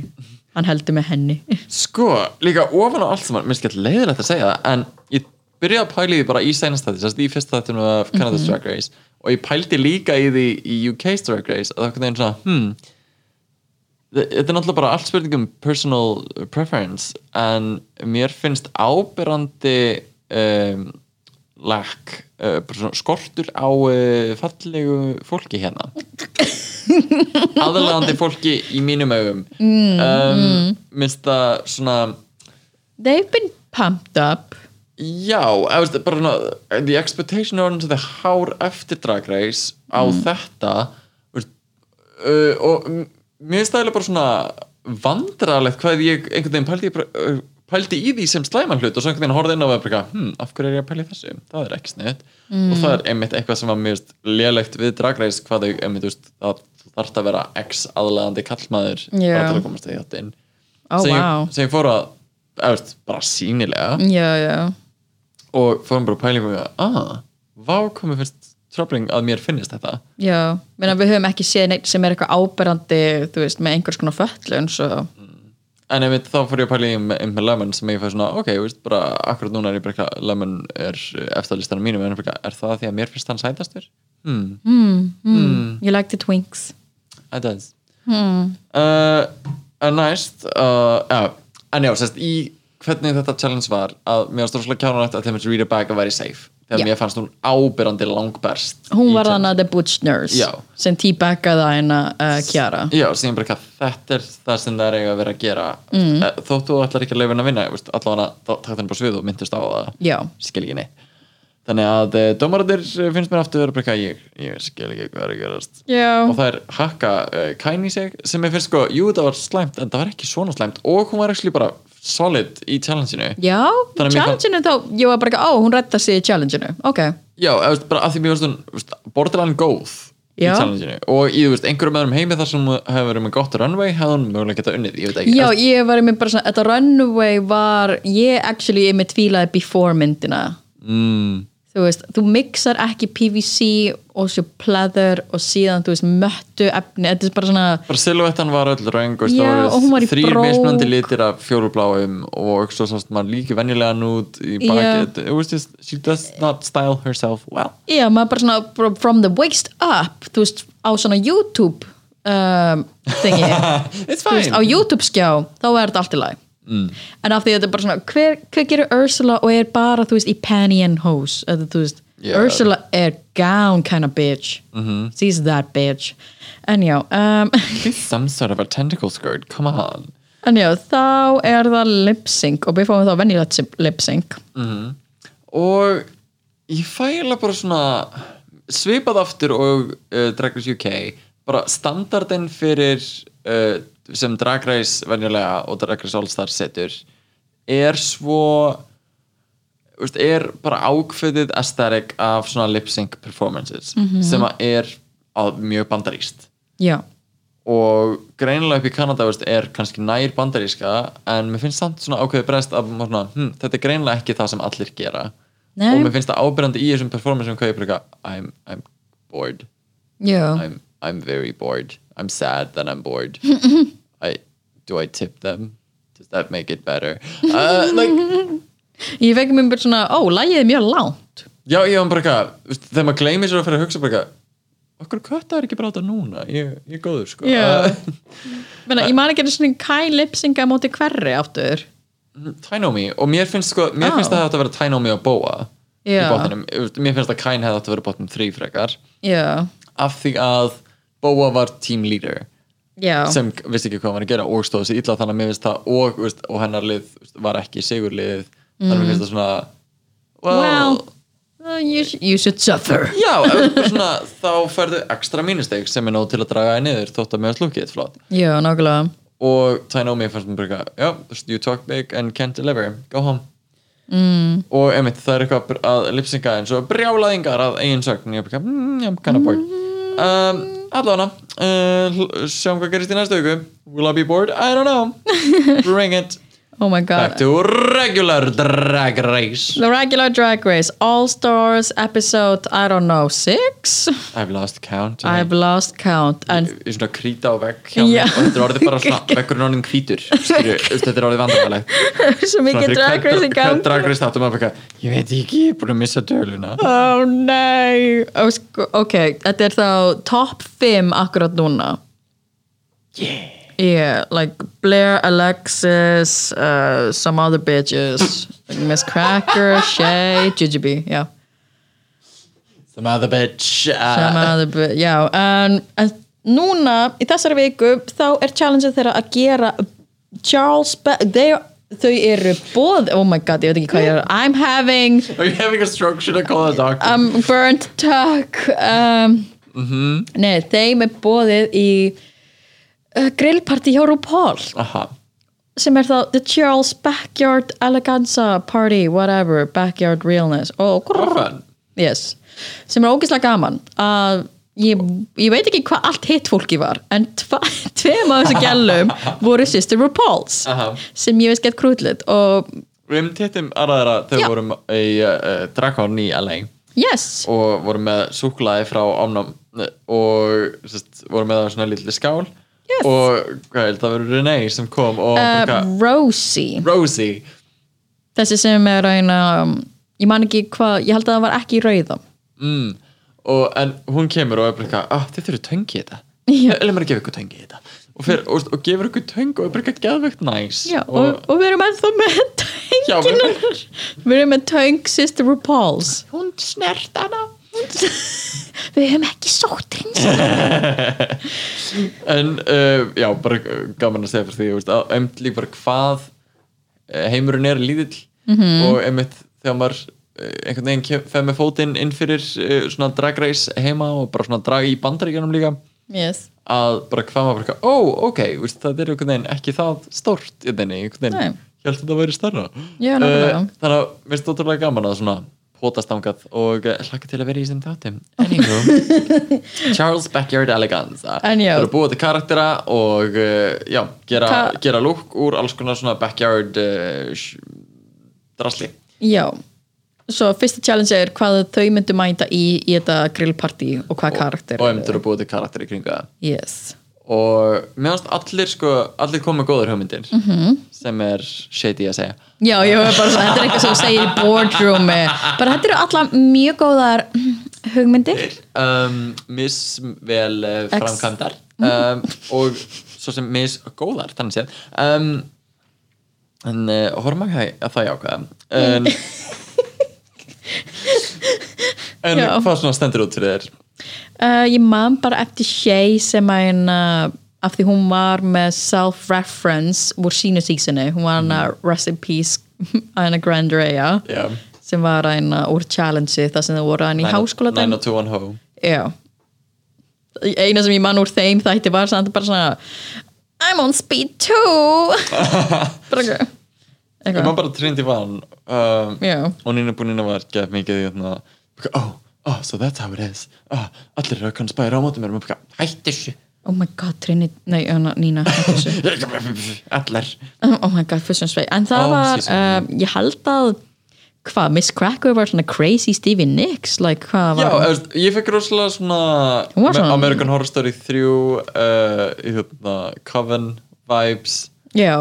Hann heldur með henni. Sko, líka ofan á allt saman mér skemmt leiðilegt að segja það en ég byrjaði að pæla í því bara í sænast þetta þess að í fyrsta þetta af Canada's Drag Race. Og ég pældi líka í því í UK's Drag Race að það er svona, hmm þetta er náttúrulega bara allt spurning um personal preference en mér finnst ábyrrandi um, lack uh, skortur á uh, fallegu fólki hérna. Aðalagandi fólki í mínum augum. Um, minnst það svona they've been pumped up. Já, eða bara svona the expectation er orðin það hár eftir Drag Race á þetta veist, uh, og mér það eiginlega bara svona vandrarlegt hvað ég einhvern veginn pældi, pældi í því sem slæman hlut og svo einhvern veginn horfði inn á það og bara, hm, af hverju er ég að pæla í þessu? Það er ekki sniðt og það er einmitt eitthvað sem var mjög lélegt við Drag Race hvað þau, einmitt, veist, að þú þarft að vera ex aðlegandi kallmaður Já. bara til að komast í þáttinn. Oh sem, wow, sem ég fór að veist, bara sínilega já já. Og fórum bara að mig að ah, vá komið fyrst troubling að mér finnist þetta. Já, menna við höfum ekki séð neitt sem er eitthvað áberandi, þú veist, með einhvers konar föllun, svo en einmitt þá fór ég að pæla í með, með Lemon sem ég fæði svona, ok, veist, bara akkurat núna er ég bara eitthvað, Lemon er eftir listanum mínum en er, er það því að mér finnst hann sætastur? Hmm, mm, you like the twinks. It does. Hmm. uh, en næst uh, ja, en já, sérst í hvernig þetta challenge var að mér varst rosalega kjánulegt að þeim að read a bag að væri safe þegar mér fannst hún ábyrrandi langberst Hún var þannig að The Butch Nurse Já. sem teabaggaði hana uh, Kjara Já, sem bara eitthvað, þetta er það sem það er eiga að vera að gera. Mm. þóttu þú ætlar ekki að leifa henni að vinna allavega takk henni bara svið og myndist á það. Skil ekki neitt. Þannig að uh, dómaradir finnst mér aftur vera bara eitthvað, ég, ég skil ekki hvað er að gerast. Já, og það er hakka uh, kæn í sig sem ég finnst sko, jú það var slæmt en það var ekki svona slæmt. Og hún var ekki bara solid í challenge-inu. Já challenge-inu þá, ég var bara ekki, á, hún redda sig í challenge-inu Ok, Já, veist, bara af því mér finnst hún borderline góð í challenge-inu. Og þú veist, einhverjum öðrum heimi þar sem hefur verið með gott runway hefði hún mögulega geta unnið, ég veit ekki. Já, ég var einmitt bara svona, þetta runway var, ég actually einmitt fílaði before myndina. Mm, þú veist, þú mixar ekki PVC og svo pleather og síðan, þú veist, möttu efni, þetta er bara svona bara silhouettan var öll röng þrýr brók. mismunandi litir af fjólubláum og svo sást maður líki venjulega nút í bakið, was just she does not style herself well. Já, maður bara svona fr- from the waist up, þú veist, á svona YouTube um, thingi it's þú veist, á YouTube skjá þá er þetta allt í lagi mm. en af því að þetta er bara svona hver, hver gerir Ursula og er bara þú veist í panty and hose eða, veist, Já. Ursula er gown kind of bitch -hmm. she's that bitch en já, um, It's some sort of a tentacle skirt, come on en já þá er það lip sync og við fáum þá venjulegt lip sync og ég fæla bara svona svipað aftur og uh, Drag Race UK bara standardin fyrir uh, sem Drag Race venjulega og Drag Race All Stars setur er svo veist, er bara ákveðið aesthetic af svona lip sync performances sem að er að mjög bandaríst já, og greinilega upp í Kanada veist, er kannski nær bandaríska en mér finnst samt svona ákveðið breyst maður svona, hm, þetta er greinilega ekki það sem allir gera. Nei. og mér finnst það ábyrjandi í þessum performance sem hvað ég eitthvað, I'm, I'm bored. I'm, I'm very bored I'm sad that I'm bored. I, do I tip them? Does that make it better? Uh, like, ég fekk mér bara svona, ó, lægið er mjög langt. Já ég var bara eitthvað þegar maður gleymir sér að fyrir að hugsa bara eitthvað okkur kötta er ekki bara á þetta núna? Ég, ég er góður sko. Já. Uh, Menna, ég man ekki einu svona kæ lip synca móti hverri aftur. Tainomi. Og mér finnst sko, mér Ah. finnst það að þetta vera Tainomi og Boa í Já. botninum, mér finnst að Kain hefði átt að vera botnum 3 frekar. Já, af því að Boa var team leader. Já. Sem vissi ekki hvað hann var að gera og stóð sér illa þannig að mér finnst það og, veist, og hennar lið veist, var ekki sigurlið þannig að mér finnst það svona well, well, uh, you, you should suffer. Já, svona, þá færðu ekstra mínusteg sem er nóg til að draga það niður þótt að mér slúkið eitt flott. Já, nákvæmlega. Og Tainomi fannst mér bara eitthvað, já, you talk big and can't deliver, go home. Mm. og einmitt það er eitthvað að lipsynga eins og brjálaðingar að eigin sögn, ég er bara eitthvað, mm, I'm kind of bored um, allána uh, sjáum hvað gerist í næstu viku will I be bored? I don't know. Bring it oh my back god to regular drag race. The regular drag race. All stars episode I don't know six? I've lost count I've lost count í svona krýta á vegg hjá Já. og þetta er orðið bara svona veggurinn orðin hvítur þetta er orðið vandræðilegt svo mikið drag race í gang. Drag race þáttum að baka ég veit ekki, ég er búin að missa döluna oh nei. Oh, sko, ok, þetta er þá top 5 akkurat núna. Yeah yeah, like Blair, Alexis uh, some other bitches. Like Miss Cracker, Shay Jujubee, já some other bitch Some uh, other bi- já, en, en núna í þessari viku þá er challengeið þeirra að gera Charles Be they, þau eru bóð oh my god, ég veit ekki hvað ég er I'm having are you having a stroke, should I call a doctor? Um, burnt tuck um, nei, þeim er bóðið í uh, grillparty hjá RuPaul. Aha, sem er þá The Charles Backyard Eleganza Party whatever, Backyard Realness. Og fun. yes. sem er ógeðslega gaman að ég, ég veit ekki hvað allt hitt fólki var en tveim af þessu gælum voru Sister RuPauls Aha. sem ég veist gett krútlit og við hefum tittum aðraðra þegar við vorum í uh, Drakon í LA yes, og vorum með súkulaði frá Omnum og sest, vorum með það svona lítið skál Yes. og hvað held það verður Renee sem kom og uh, Rosie. Rosie. Þessi sem er eina um, ég man ekki hvað, ég held að það var ekki rauða. Mm. og, en hún kemur og er bara eitthvað, ah, þið þurfum töng í þetta. Eða maður að gefa ykkur töng í þetta. Og, fer, og, og gefur ykkur töng og er bara eitthvað geðvegt næs. Já, og, og við erum ennþá með Já, við töngin erum- hennar við erum með töng Sister RuPaul's hún snert hana við höfum ekki sótt en uh, já, bara gaman að segja fyrir því veist, að einmitt líka bara hvað eh, heimurinn er lítill Mhm. og einmitt þegar maður einhvern veginn fer með fótinn inn fyrir uh, svona drag race heima og bara svona drag í bandaríkjanum líka yes. að bara hvað maður bara, ó, ok veist, það er einhvern veginn ekki það stórt einhvern veginn, ég held að þetta væri nákvæmlega. Eh, þannig að mér finnst ótrúlega gaman að svona potast ángað og uh, hlaka til að vera í þessum þáttum. Anywho Charles Backyard já. það er að búa til karaktera og uh, já, gera, gera lúk úr alls konar svona backyard uh, drasli. Já, svo fyrsta challenge er hvað þau myndu mæta í í þetta grillparty og hvað karakter og einmitt eru. að búa til karakter í kringu það. Yes og mér finnst allir sko allir koma með góður hugmyndir Mhm. -hmm. sem er shady að segja. Já, ég var bara þetta er eitthvað sem þú segir í boardroomi. Bara þetta eru alla mjög góðar mm, hugmyndir um, misvel uh, framkvæmdar. Um, og svo sem misgóðar þannig séð. Um, en uh, horfum það- að það jákvæða. En, en Já. hvað svona stendur út fyrir þér uh, Ég man bara eftir Shay sem að hérna af því hún var með self-reference úr sínu sísoni, hún var hana Rest in Peace hana Grand Raya já. sem var hana úr challenge það sem það voru hana í háskóla 90210 ho. Já. Eina sem ég man úr þeim þætti var samt bara svona I'm on speed 2 Bara eitthvað. Ég maður bara Trinity Van um, og Nina Búnina var gett mikið í þarna oh, oh, so that's how it is. Oh, allir eru að konspæra á mótum mér. Hætti þessu. Oh my god, Trini, nei, hana, Nína allar Oh my god, fyrst og svei En það Ó, var, um, ég held að hvað, Miss Cracker var svona crazy Stevie Nicks? Like, Já, eftir, ég fekk rosalega svona, svona- American Horror Story 3 uh, hérna Coven vibes. Já,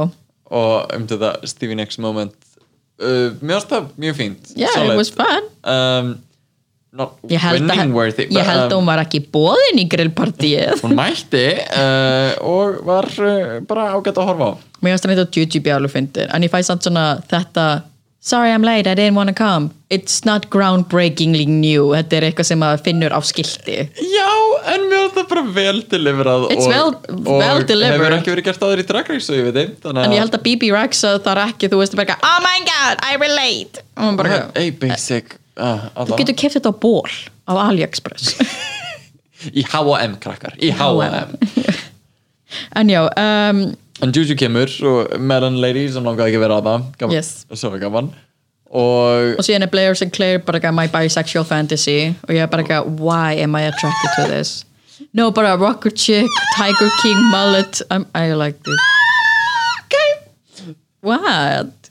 og um þetta Stevie Nicks moment. Uh, það mjög fínt. Yeah, it was fun. Um, Ég held, að, worthy ég held að um, hún var ekki bóðin í grillpartíið. Hún mætti uh, og var uh, bara ágætt að horfa á. Mér finnst það mitt á Jujubee alveg fyndir En ég fæ samt svona þetta Sorry I'm late, I didn't wanna come. It's not groundbreakingly new Þetta er eitthvað sem maður finnur á skilti. Já, en mér finnst það bara vel deliverað It's og, well- well og delivered. hefur ekki verið gert áður í Drag Race og ég veit En ég held að BB Rexa þar ekki Þú veist bara eitthvað, Oh my god, I relate. Og að Hey, basic uh, Þú getur keft þetta á ból Á AliExpress. Í H&M krakkar Í H&M En já, um, En Juju kemur og Melon Lady sem langaði ekki vera að það Yes. Svo var gaman. Og og síðan er Blair Sinclair bara eitthvað my bisexual fantasy. Og ég er bara eitthvað why am I attracted to this? No bara rocker chick, tiger king mullet. I'm, I like this. Okay. what?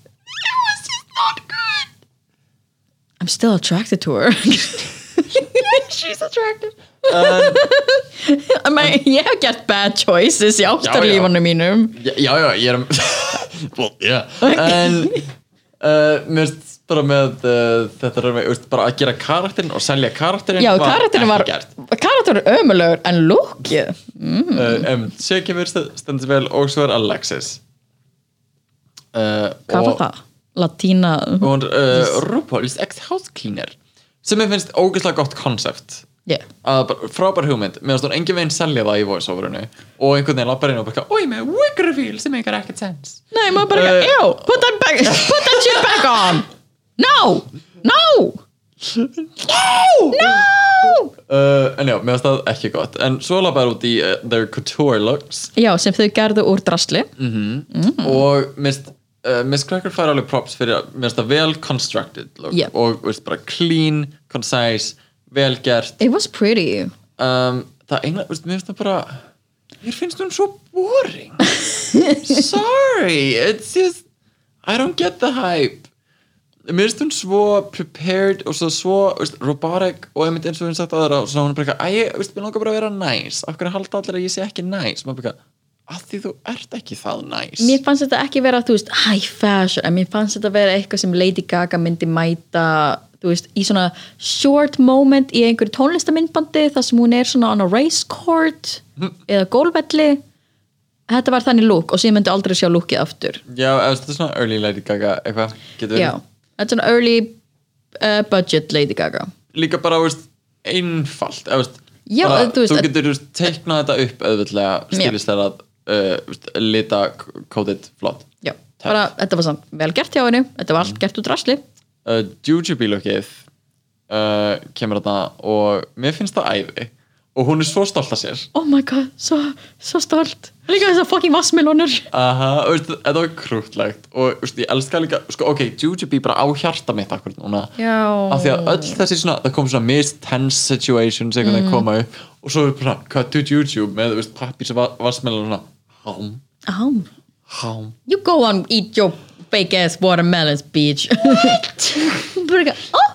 I'm still attracted to her. She's attractive. I mean, ég hef gert bad choices. Í áttarlífunum mínum Já, já, já ég er well, yeah. En uh, Mér finnst bara með uh, Þetta er með, bara að gera karakterin og selja karakterin já, karakterin var gert. karakterin var ömulegur en lookið. Uh, um, Sér kemur st- stendur vel og svo er Alexis. Uh, hvað og- var það? Latína og uh, RuPaul's ex-house cleaner sem ég finnst ógeðslega gott koncept. Yeah. frábær hugmynd. Finnst hún engin veginn selja það í voice-overinu. Og einhvern veginn lappar inn og bara oi með wig reveal sem eitthvað ekkert sens. Nei, maður bara, Eh. uh, put that back, put that shit back on. No, no. No! No! Uh, en já, mér finnst það ekki gott. En svo lappar út í uh, their couture looks. Já, sem þau gerðu úr drasli. Og mér finnst uh, Miss Cracker fær alveg props fyrir að mér finnst það vel constructed look Yep. og veist, bara clean, concise vel gert. It was pretty. Um, það eina, veist, mér finnst það bara mér finnst hún svo boring. Sorry it's just I don't get the hype. Mér finnst hún svo prepared og svo, svo veist, robotic og einmitt eins og hún sagt aðra og svo hún er bara eitthvað, æ, veist, mér langar bara að vera nice. Af hverju halda allir að ég sé ekki nice? Maður bara, að því þú ert ekki það nice Mér fannst þetta ekki vera, þú veist, high fashion en mér fannst þetta vera eitthvað sem Lady Gaga myndi mæta, þú veist, í svona short moment í einhverju tónlistamindbandi þar sem hún er svona on a race court eða gólvelli Þetta var þannig lúk og síðan myndi aldrei sjá lúkið aftur. Já, þetta er svona early Lady Gaga eitthvað, getur Já, þetta er svona early uh, budget Lady Gaga. Líka bara, veist, einfalt veist, Já, bara, þú veist, þú getur veist, teiknað þetta upp auðvitað stilist þegar að uh, lita kódið flott. Já, bara, þetta var samt vel gert hjá henni. Þetta var allt gert úr drasli uh, Jujubee lookið uh, kemur þarna og mér finnst það æði. Og hún er svo stolt af sér. Oh my god, svo, svo stolt. Líka þessar fucking vassmelónur Aha, veist, þetta var krútlegt og veist, ég elska líka, sko, ok, Jujubee bara á hjarta mitt akkur núna. Af því að öll þessi svona, það kom svona mis tense situations einhvern veginn koma upp. Og svo er bara cut to YouTube með, veist, pappir sem vassmelun svona, hám, oh, hám you go on eat your fake ass watermelons bitch. Ekki, oh.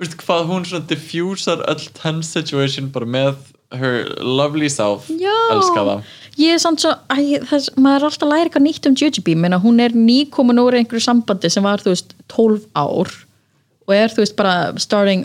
Veist hvað hún svona diffusar öll tense situation bara með her lovely self Já. elska það Ég er samt svo, æ, þess, maður er alltaf að læra eitthvað nýtt um Jujubee, menna hún er nýkomin úr einhverju sambandi sem var, þú veist, 12 ár og er, þú veist, bara starting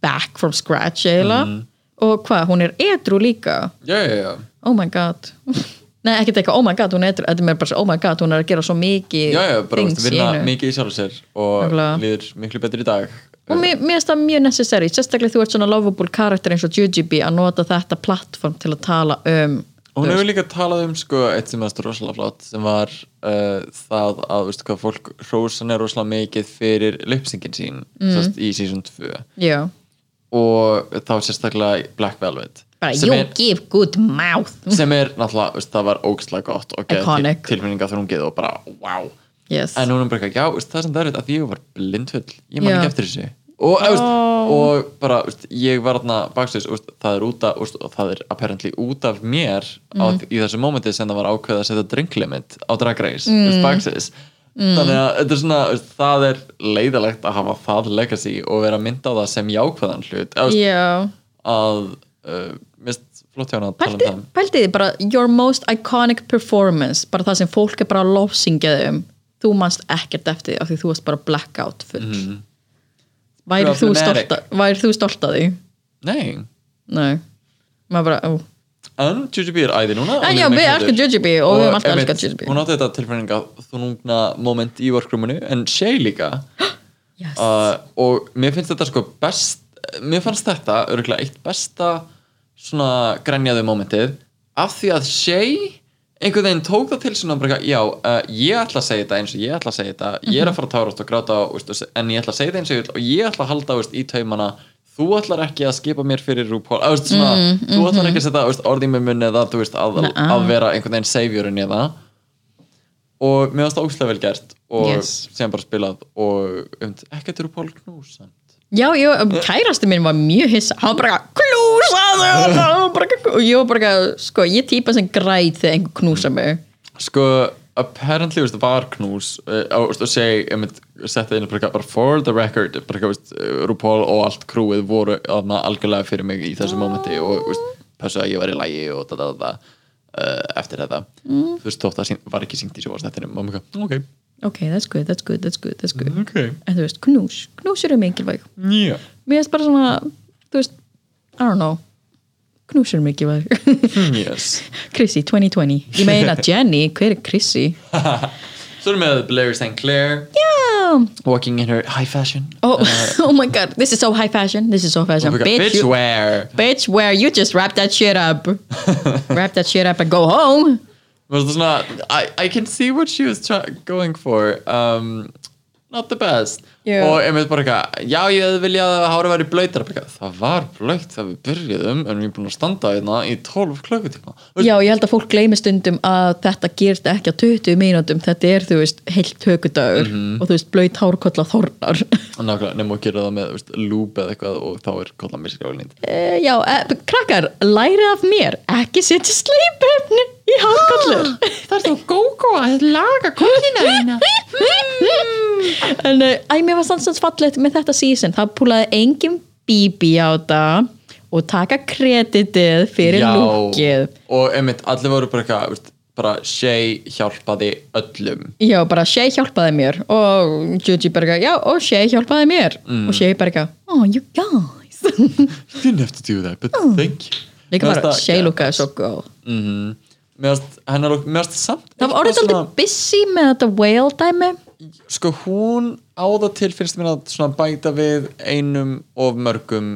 back from scratch eiginlega. Mhm. Og hvað, hún er edru líka? Já, já, já, oh my god. Nei, ekkert eitthvað, oh my god, hún er edru, þetta er mér bara oh my god, hún er að gera svo mikið já, já bara veist, vinna einu. mikið í sjálf sér og Nákvæmlega. líður miklu betur í dag. Og mér, mér finnst það mjög necessary sérstaklega þú ert svona lovable karakter eins og Jujubee að nota þetta plattform til að tala um og hún hefur líka talað um sko, eitt sem er rosalega flott sem var uh, það að veist, hvað, fólk hrósan er rosalega mikið fyrir lipsingin sín Mm. sest, í season 2 já, og þá sérstaklega Black Velvet bara you er, give good mouth sem er náttúrulega, veist, það var ógstlega gott og geð Iconic. tilfinninga þrungið og bara, wow yes. en er bara ekki, já, veist, það er sem það er að ég var blindfull, ég man ekki eftir þessu og, oh. veist, og bara, ég var þarna baksins, það er út af veist, og það er apparently út af mér á, Mm. í þessu mómenti sem það var ákveð að setja drink limit á Drag Race mm. baksins þannig að er svona, það er leiðilegt að hafa það legacy og vera mynd á það sem jákvæðan hlut. Já. að uh, mist flott hjá hana að tala um Pældi, það. pældi þið bara your most iconic performance bara það sem fólk er bara að lofsingja um? Þú manst ekkert eftir því af því þú varst bara blackout full. Mm. væri, þú þú stolt að því? nei, Nei. Maður bara, ó en Jujubee er æði núna En já, við elskum betur. Jujubee og við höfum alltaf elskað Jujubee hún átti þetta tilfinninga þunungna moment í workruminu en Shay líka yes. uh, og mér finnst þetta sko best mér fannst þetta örgulega eitt besta svona grenjaðu momentið af því að Shay einhvern veginn tók það til svona bara, já, uh, ég ætla að segja þetta eins og ég ætla að segja þetta ég er að fara að tárast og gráta veist, og se- en ég ætla að segja þetta eins og ég vil og ég ætla að halda veist, í taumana þú ætlar ekki að skipa mér fyrir RuPaul veist, svona, þú ætlar ekki að setja veist, orð í mér munni eða veist, að, að vera einhvern veginn saviorinn í það. Og mér varst það ógæslega vel gert og Yes. sem bara spilað og um, ekkert RuPaul knús samt Já, já, kærasti minn var mjög hissa. Hann bara knúsaðu og ég var bara, sko, ég típa sem græt þegar einhver knúsa mig. Sko, apparently veist, var knús uh, og, segi, ég mynd setja inn bara, for the record bara, veist, uh, RuPaul og allt krúið voru algjörlega fyrir mig í þessu momenti og passu að ég var í lægi og da, da, da, da, uh, eftir þetta. Mm. þú veist, þótt að sín- var ekki syngt í mér ok, ok, that's good, that's good, that's good, that's good. Ok. En þú veist, knús, knús eru mikilvæg yeah. mér finnst bara svona, þú veist I don't know eru mikilvæg yes. Chrissy 2020, ég meina Jenny hver er Chrissy? svo erum við Blair St. Clair. Yeah. walking in her high fashion. Oh, oh my god, this is so high fashion. This is so fashion. Oh God, Bitch, bitch wear. Bitch, where you just wrap that shit up. Wrap that shit up and go home. Well, it's not I, I can see what she was going for. Um, not the best. Já. og ég veit bara eitthvað já ég hefði viljað að hára væri blöytar það var blöyt þegar við byrjuðum en við erum búin að standa hérna í 12 klukkutíma. Já, ég held að fólk gleymi stundum að þetta gerst ekki á 20 mínútum Þetta er, þú veist, heilt tökudagur og þú veist, blöyt hárkolla þornar. Nákvæmlega, nefnum að gera það með veist, lúp eða eitthvað og þá er kollan mér skrálinni e, Já, e, krakkar, lærið af mér Ekki setja sleipefni í hárkollur það er þá gógó að laga kollina þína. En uh, æ, mér var sannsans fallegt með þetta season. Það púlaði engin bíbí á það og taka kreditið fyrir lúkið. Og einmitt, allir voru bara eitthvað bara Shay hjálpaði öllum. Já, bara Shay hjálpaði mér og Juji bara, eitthvað, já, og Shay hjálpaði mér. Og Shay bara, eitthvað, oh, you guys. You didn't have to do that, but thank you. Líka bara, geðveikt. lúkaði svo góð. Mhm. Mér finnst samt Það var orðið aldrei busy með þetta whale dæmi. Sko hún á það til finnst mér að bæta við einum of mörgum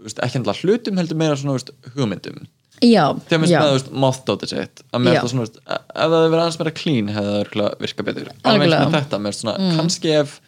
veist, ekki endla hlutum heldur meira svona veist, hugmyndum. Já, þegar finnst með mothdáttið sitt að mér það svona veist, ef það verið aðeins meira clean hefði það örugglega virkað betur. Alveg eins með þetta mér svona kannski ef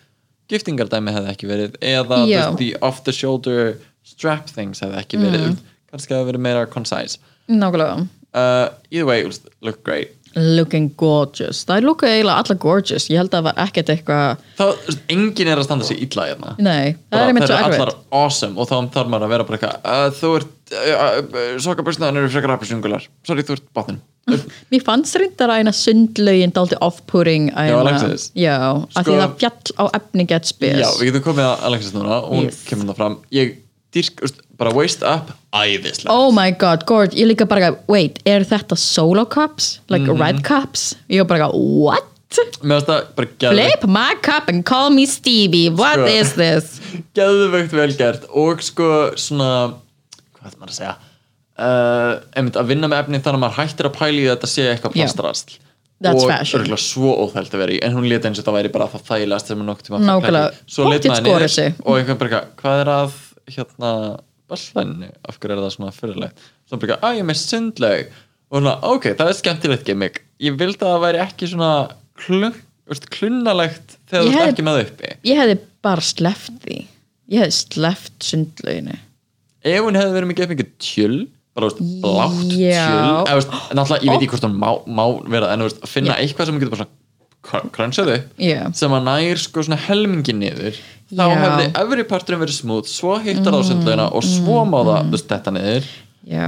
skiptingardæmi hefði ekki verið eða the off the shoulder strap things hefði ekki verið Mm. kannski hefði verið meira concise. Nákvæmlega uh, either way, look great. Looking gorgeous, það er looka eiginlega alla gorgeous, ég held að það var ekkert eitthvað það, veist, enginn er að standa sig illa hérna. Nei, það Bara, er einmitt svo þær eru erfitt. allar awesome og þá þarf maður að vera bara eitthvað uh, þú ert, uh, uh, sokkabörsnaðan eru frekar appisungular, sorry þú ert bátinn mér fannst reyndar að eina sundlaugin daldi off-putting að Já, Alexis. já, af því Sko- það fjall á efni get spes. Já, við getum komið að Alexis núna. Og hún Yes. kemur það fram. Ég dýrk, bara waist up æðislega Oh my god, gorge, ég líka bara wait, er þetta solo cups? Like Mhm. red cups? Ég bara, what? Bara Flip my cup and call me Stevie What Sko. is this? geðveikt vel gert og sko svona hvað er maður að segja uh, einmitt að vinna með efni þannig að maður hættir að pæla í þetta sé eitthvað plastrast That's og örgulega svo óþælt að vera í en hún leta eins og það væri bara það þægilegast sem er nokkuð tíma Nákvæmlega. svo leit Pottþétt maður niður og einhvern bara eitthvað, hvað er að hérna ballænu, af hverju er það svona fyrirlegt svo bara eitthvað, að ég er með sundlaug. Og svona, ok, það er skemmtilegt gimmick. Ég vildi að það væri ekki svona klun, klunnalegt þegar þú ert ekki með það uppi. Ég hefði bara sleppt því. Ég hefði sleppt sundlauginu. Ef hún hefði verið mikið mikið tjöl bara veist, blátt Já. tjöl eða, veist, náttúrulega, ég veit ekki hvort hún má, má vera en veist, að finna Já. eitthvað sem hún getur bara svona crunchað upp Já. sem að nær sko svona helmingin niður þá Já. hefði efri parturinn verið smúð svo hittar á sundlaugina og svo má það veist, þetta niður Já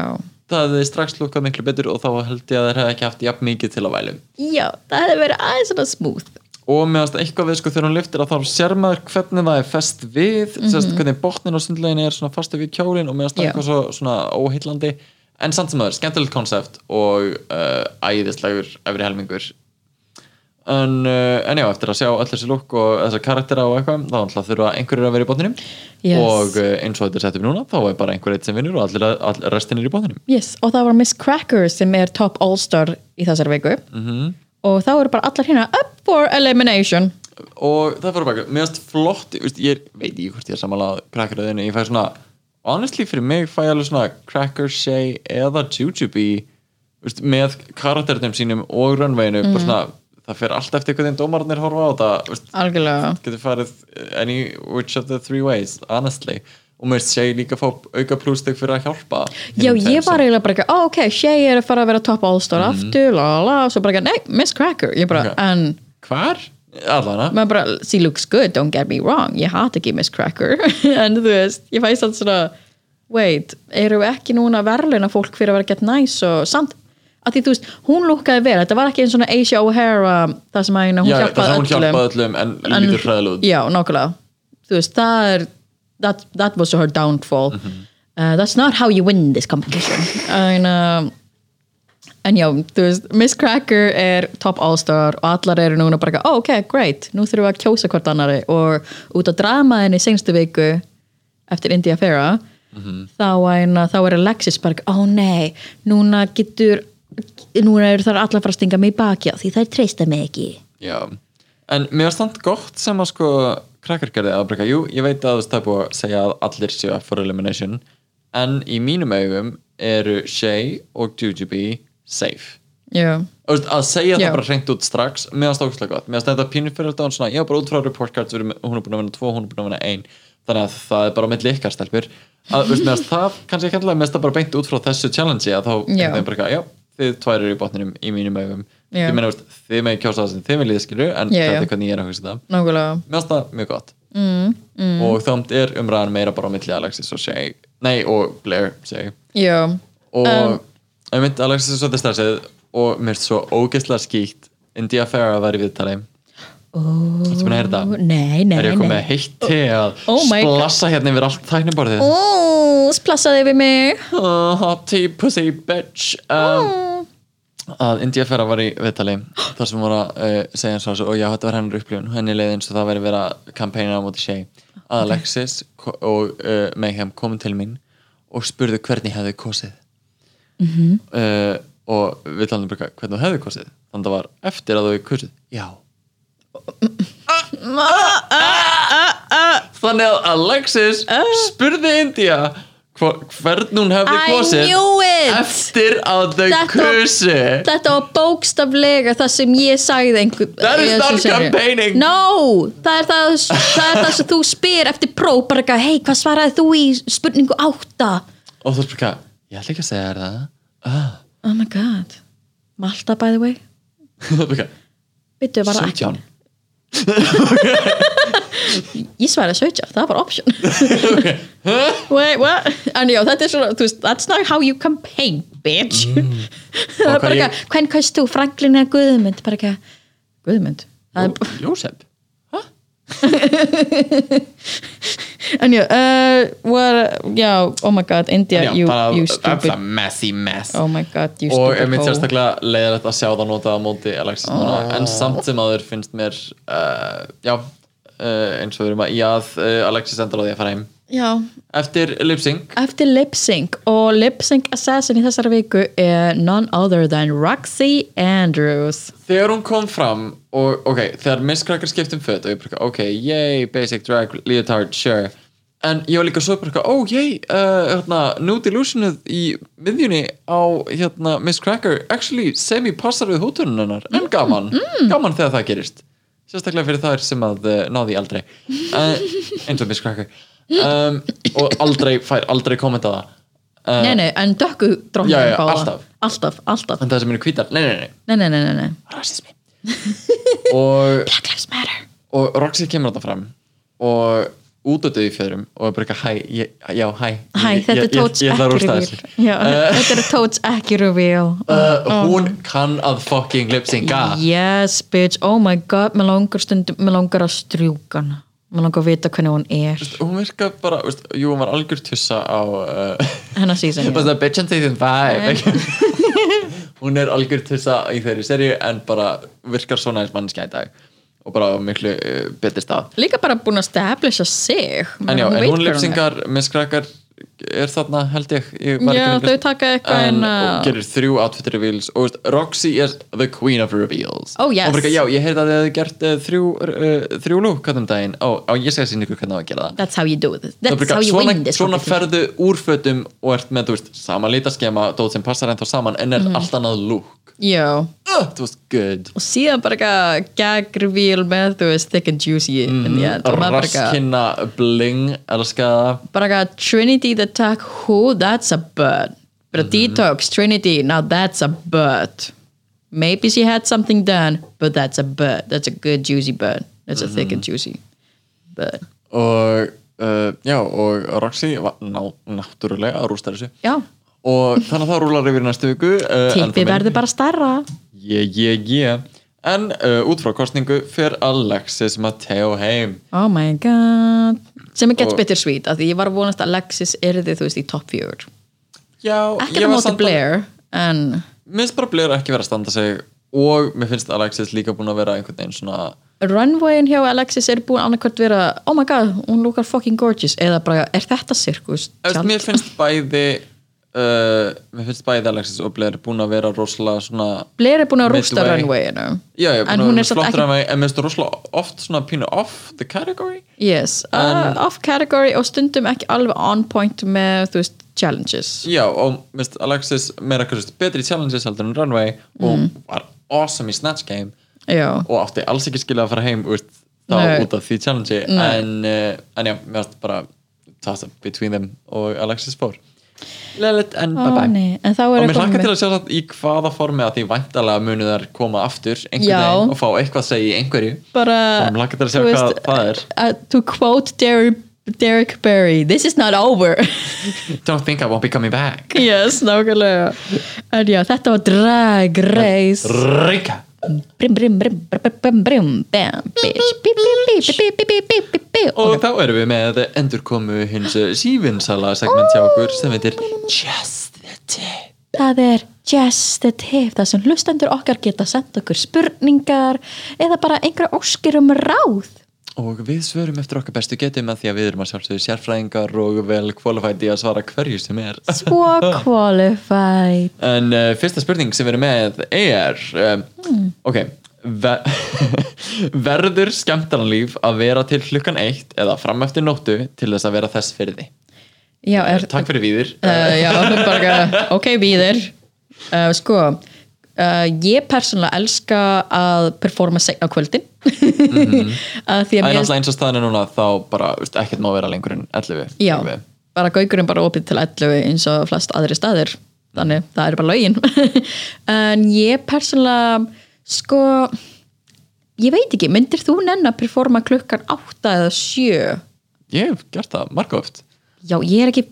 það hefði strax lukkað miklu betur og þá held ég að þeir hefði ekki haft jafn mikið til að vælum Já, það hefði verið aðeins svona smooth og meðast eitthvað við sko þegar hún lyftir að þá sér maður hvernig það er fest við mm -hmm. hvernig botnin á sundlegin er svona fastu við kjólin og. Já. eitthvað svo, svona óheillandi en samt sem það er skemmtilegt konsept og uh, æðislegur efri helmingur en, uh, en já, eftir að sjá allir þessi lúk og þessa karaktera og eitthvað þá ætla þurfa einhverjir að vera í botninum Yes. og uh, eins og þetta er sett upp núna þá er bara einhver eitt sem vinnur og allir, all, restin er í botninum Yes, og það var Miss Cracker sem er top all-star í þessari viku Mhm. -hmm. og þá eru bara allar hérna up for elimination og það fyrir bara, mér finnst flott ég veit ekki hvort ég er samanlega crackeröðinu, ég fæ svona, honestly fyrir mig fæ ég alveg svona cracker shay eða jujube veist, með karakternum sínum og runwayinu bara svona, það fer allt eftir hvernig dómarnir horfa á algjörlega. Getur farið any which of the three ways, honestly. Og mér shay líka fá auka plústig fyrir að hjálpa Já, ég var eiginlega bara ekki, ó ok, Shay er að fara að vera top all-star aftur, la la la, og svo bara ekki, nei, Miss Cracker. Ég bara. Ok. en, hvar? allana maður bara, she looks good, don't get me wrong ég hata ekki Miss Cracker. En þú veist, ég fæst alltaf svona wait, eru ekki núna verðluna fólk fyrir að vera gett næs og samt að því þú veist, hún lúkkaði vel. Þetta var ekki einn svona Asia O'Hara það sem að hérna, hún Já, hjálpaði hún öllum. hjálpaði öllum en, en lítur út já, nákvæmlega. Þú veist, það er that, that was her downfall. Mhm. uh, that's not how you win this competition. En, uh, en já, þú veist Miss Cracker er top all-star og allar eru núna bara, oh, ok, great. Nú þurfum við að kjósa hvort annari og út á dramaðinni senstu viku eftir India Farah þá, en, þá er Alexis bara, oh nei núna getur núna eru þar allar að fara að stinga mig í baki á því þær treysta mig ekki. Já, en mér var stand gott sem að sko krakkar gerði að breyka, jú, ég veit að það er búið að segja að allir séu up for elimination en í mínum augum eru Shay og Jujubee safe. Já, að segja Já. það bara hreint út strax meðan stókslega gott, meðan þetta pínur fyrir þetta svona, já, bara út frá report cards, hún er búin að vinna tvo, hún er búin að vinna ein. Þannig að það er bara með ykkar stelpur. Að, meðan það kannski ekki alltaf meðan það bara beint út frá þessu challenge að þá Já. er bara, eitthvað, já, þið tvær eru í botninum í mínum augum Já. ég meina, veist, þið með kjósa það sem þið viljið skilju en Já, þetta já. er hvernig ég er að hugsa það nákvæmlega mér finnst það mjög gott mm, mm. og þá er umræðan meira bara á milli Alexis og Shay nei og Blair Shay já, og Um. ég mynd Alexis er svolítið stressið og mér finnst svo ógeðslega skýtt India Farah vera í viðtali Þetta búin að heyra þetta? Nei, nei, Er ég nei. komið með heitt te að Oh my God. splassa hérna yfir allt tækniborðið? Ó, splassaði við mig. Oh, Hot tea pussy bitch. Um, að India Farah var í viðtali þar sem voru að uh, segja eins og þessu og já, þetta var hennar upplifun. Henni leið eins og það væri verið að kampæna á móti Shay að Alexis ko- og uh, Mayhem komin til mín og spurðu hvernig hefði kosið. Mhm. uh, og við talum bara hvernig þú hefði kosið. Þannig að það var eftir að þú hefði kosið já þannig að Alexis spurði India hvern hún hefði kosið eftir að þau kusi Þetta var bókstaflega það sem ég sagði einhver That is not campaigning. No, það er það, það er það sem þú spyr eftir próf bara eitthvað, hei, hvað svaraði þú í spurningu átta? og þú spyrir hvað, ég ætla ekki að segja það. Ah. Oh my god. Malta by the way. Þú spyrir hvað, Byttu bara ekki 17 Ég svaraði 17, það var option Wait, what? En já, þetta er svona, þú veist, that's not how you campaign, bitch Það er Mm. Og hvað bara ég- eitthvað, hvern kaust þú, Franklin eða Guðmund? Bara eitthvað, Guðmund? Það er Jó- Jósef En já, uh, what, já, oh my god, India, Já, you, bara, you stupid. messy mess. Oh my god, you og stupid er mitt hoe. sérstaklega leiðilegt að sjá það notað á móti Alexis núna, en samt sem aður finnst mér uh, já, uh, eins og við erum að í að uh, Alexis endur á því að fara heim. Já, eftir lip sync. Eftir lip sync. Og lip sync assassin í þessari viku er none other than Roxy Andrews. Þegar hún kom fram og ok, þegar Miss Cracker skiptum föt og ég bara, ok, yay, basic drag leotard, sure en ég var líka svo bara, oh yay uh, hérna, nude illusionuð í miðjunni á hérna, Miss Cracker actually semi-passar við hótunum hennar. En gaman, gaman þegar það gerist. Sérstaklega fyrir þær sem að uh, náði aldrei. Uh, eins og Miss Cracker. Um, og aldrei fær aldrei kommenta það. Uh, Nei, nei, en dökku já, alltaf. Alltaf, alltaf. En það sem eru hvítar, nei, nei, nei, Nei, nei, nei, nei, og Black Lives Matter. og Roxy kemur þetta fram. Og útötuð í fjöðrum og bara eitthvað, hæ, ég- já, hæ Hæ, Ég- þetta er Tóts ég- ég ætla að ekki rústa reveal. Þessu. Já, Þetta er Tóts ekki reveal. Uh, hún kann að fucking lip-synca Yes, bitch, oh my god Mér langar stundum, mér langar að strjúka hana. Mér langar að vita hvernig hún er. Hún virka bara, veist, jú, hún var algjör tussa á uh, Hennar já. the bitch in season 5 hún er algjör tussa í þeirri serju en bara virkar svona eins mannskja í dag og bara miklu uh, betri stað Líka bara búin að establisha sig en já, en hún hver er. Er þarna held ég, ég var Já, þau fylgjast. taka eitthvað en, en, uh, og gerir þrjú outfit reveals. Og veist, Roxy er the queen of reveals. Oh, yes. og bara, já, ég heyrði að þið hefði gert uh, þrjú, uh, þrjú lúk hvernig um daginn. Á, á ég segja sín ykkur hvernig á að gera það. That's how you do it. Það er That's bara, how you svona, win this svona ferðu úr fötum og ert með, veist, sama lítaskema dót sem passar ennþá saman en er Mhm. allt annað lúk Já, it was good. Og síðan bara gag reveal með, þú veist, thick and juicy. Mm yeah, og raskinna bling, elska. Það bara Trinity the Tuck who, that's a bird. But a detox, Trinity, now that's a bird. Maybe she had something done but that's a bird, that's a good juicy bird. That's a thick and juicy bird. Og uh, já, og Roxy ná, náttúrulega að rústa þessu. Já, og þannig að það rúlar yfir næstu viku uh, tippið verður bara starra yeah, yeah, yeah. En uh, út frá kostningu fer Alexis Matteo heim. Oh my god. Sem er gets Og- bittersweet af því ég var að vonast að Alexis yrði þú veist í top 4 já, ekki ég að var móti samt að- Blair en mér finnst bara Blair ekki vera að standa sig og mér finnst Alexis líka búin að vera einhvern veginn svona runwayin hjá Alexis er búin annarkvært vera oh my god, hún lúkar fucking gorgeous eða bara, er þetta sirkus? Mér finnst bæði uh, mér finnst bæði Alexis og Blair búin að vera rosalega svona Blair er búin að rústa runwayinu. Já, er en hún er flottra ekki ekki... en mér finnst rosalega oft svona pínu off the category. Yes, uh, off category og stundum ekki alveg on point með þú veist, challenges. Já, og mist, Alexis meira betri challenges heldur en Runway og Mm. var awesome í Snatch Game. Já, og átti alls ekki skilja að fara heim úr, þá Nei. út af því challenge en, uh, en já, mér varst bara between them og Alexis fór Leðilegt en bye bye. nei, en þá og mér hlakka til að sjá það í hvaða formi að því væntalega munu þær koma aftur einhvern Já. veginn og fá eitthvað að segja í einhverju. Bara og mér hlakka til að sjá þú hvað það er. uh, to quote Derek, Derek Barry this is not over. Don't think I won't be coming back. Yes, nákvæmlega. En já, þetta var drag race. Rika Og þá erum við með endurkomu hins eh, sífinsala segment hjá okkur sem heitir Just the Tip. Það er Just the Tip. Þar sem hlustendur okkar geta sendt okkur spurningar eða bara einhverja óskirum ráð. Og við svörum eftir okkar bestu getum að því að við erum að sjálfsögðu sérfræðingar og vel qualified í að svara hverju sem er. Svo qualified. En uh, fyrsta spurning sem við erum með er um, Ok Ver Verður skemmtarnlíf að vera til klukkan eitt eða fram eftir nóttu til þess að vera þess fyrir því? Já, er, Takk fyrir víðir. Uh, já, bara, ok, víðir. Uh, sko ég persónulega elska að performa segna kvöldin Mhm. að því Það að er mér náttúrulega eins og staðinu núna þá bara, veist, ekkert má vera lengur en 11 já, Við. bara gaugurinn bara opið til 11 eins og flest aðri staðir. Þannig, það er bara lögin. En ég persónulega sko ég veit ekki, myndir þú nenn að performa klukkan 8 eða 7 Ég hef gert það margóft já, ég er ekki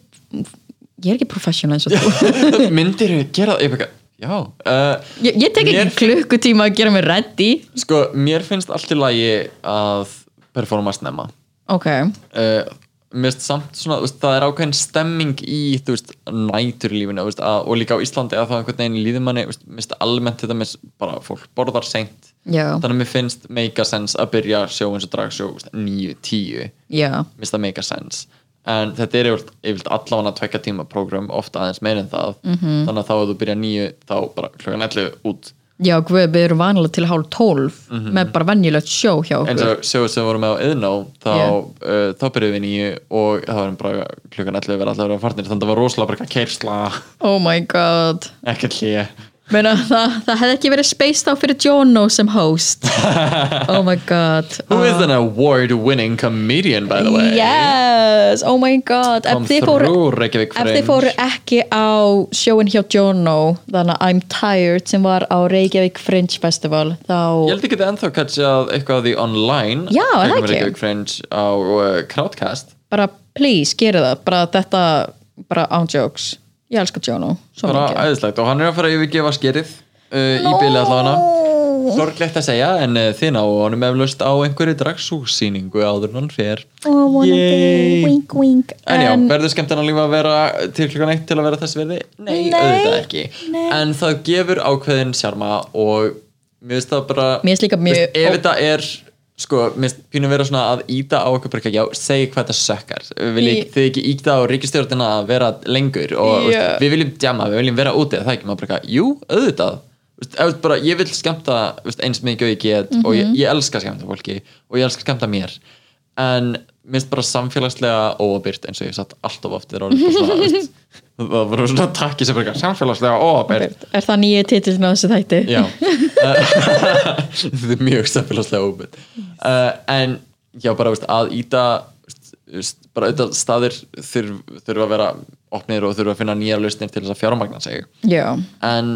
ég er ekki professional eins og þú. Myndir gera það Já. Uh, ég, ég tek ekki klukkutíma að gera mig ready. Sko, mér finnst allt í lagi að performa snemma. Ok, uh, Mér finnst samt svona, veist, það er ákveðin stemming í, þú veist, næturlífinu veist, að, og líka á Íslandi að það einhvern veginn líður manni, þú veist, mér finnst almennt þetta með bara fólk borðar seint. Já, þannig að mér finnst make a sense að byrja sjó eins og dragsjó 9-10 já. Mér finnst það make a sense en þetta er yfirleitt, yfirleitt allavega tvekja tíma program, ofta aðeins meir en það Mhm. -hmm. þannig að þá að þú byrja nýju þá bara klokkan 11 út Já, við erum vanilega til hálf tólf með bara venjulegt sjó hjá okkur. og sjóðu sem við vorum með á Iðnó þá, Yeah. uh, þá byrjuðum við nýju og það var bara klukkan 11 verið allavega farnir þannig að það var rosalega bara keirsla Oh my god. ekkert hlýja Meina, það, það hefði ekki verið spaced á fyrir Jono sem host. oh my god. Who is an award winning comedian by the way Yes, oh my god. Ef þið fóru, ef þið fóru ekki á sjóin hjá Jono, þannig að I'm Tired sem var á Reykjavík Fringe Festival, Ég þá... held ekki þetta ennþá catchað eitthvað af því online Já, það ekki? Reykjavík Fringe á uh, Crowdcast Bara please, gera það. Bara þetta, bara on jokes. Ég elska Jono. Svo bara mikið. æðislegt og hann er að fara að yfirgefa skerið uh, í bili allavega Sorglegt að segja en uh, þið ná honum eflaust á einhverju dragsúsýningu áður en hann fer Oh, wink, wink. En já, verður skemmt að lífa að vera til klukkan eitt til að vera þess verði? Nei, Nei, auðvitað ekki nei. En það gefur ákveðin sjarma og mér finnst það bara Mér finnst líka mjög- Ef þetta er sko, mér pínu vera svona að íta á okkur bara, já, segi hvað þetta sökkar. Vil Í- þið ekki íta á ríkistjórnina að vera lengur og yeah. við viljum djama, við viljum vera úti það ekki? Maður bara, jú, auðvitað. Bara, ég vil veist, eins mikið og ég get og ég, ég elska að skemmta fólki og ég elska að skemmta mér en minnst bara samfélagslega óabyrt eins og ég hef sagt alltof oft það var svona takki sem bara samfélagslega óabyrt Er það nýju titillin á þessu þætti? já. Þetta er mjög samfélagslega óabyrt uh, en já bara veist, að íta bara auðvitað staðir þurf, þurfa að vera opnir og þurfa að finna nýjar lausnir til þess að fjármagna sig. Já, en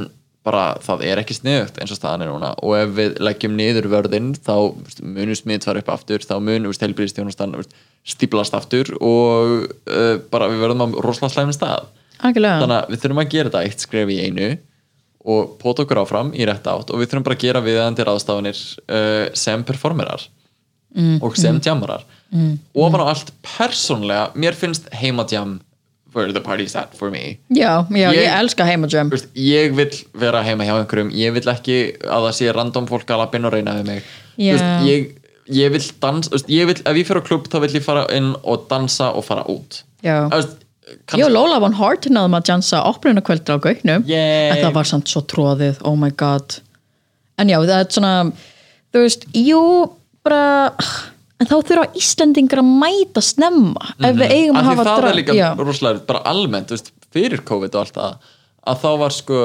bara það er ekki sniðugt eins og staðan er núna. Og ef við leggjum niður vörðinn þá munum smiðt fara upp aftur þá munum heilbríðstjónustan stíplast aftur og uh, bara við verðum á rosalega slæmum stað. Algjörlega. Þannig að við þurfum að gera þetta eitt skref í einu og póta okkur áfram í rétt átt og við þurfum bara að gera viðandi ráðstafanir uh, sem performerar Mm, og sem djamarar mm, ofan á allt persónlega mér finnst heimadjam where the party's at for me. Já, já, ég, Ég- elska veist, ég vil vera heima hjá einhverjum. Ég vil ekki að það sé random fólk að lappin og reyna við mig. Veist, ég, ég vil dansa veist, ég vil, ef ég fyrir á klubb þá vil ég fara inn og dansa og fara út. Já, veist, Jó, Lola von Hart náðum að jansa opnunarkvöldur á Gauknum Yay. En það var samt svo tróðið, oh my god. En já, það er svona Þú veist, jú, bara En þá þurfa Íslendingar að mæta snemma Ef við eigum Mhm. Af að hafa það dra- er líka já. rosalega bara almennt, veist, fyrir COVID og allt það að þá var sko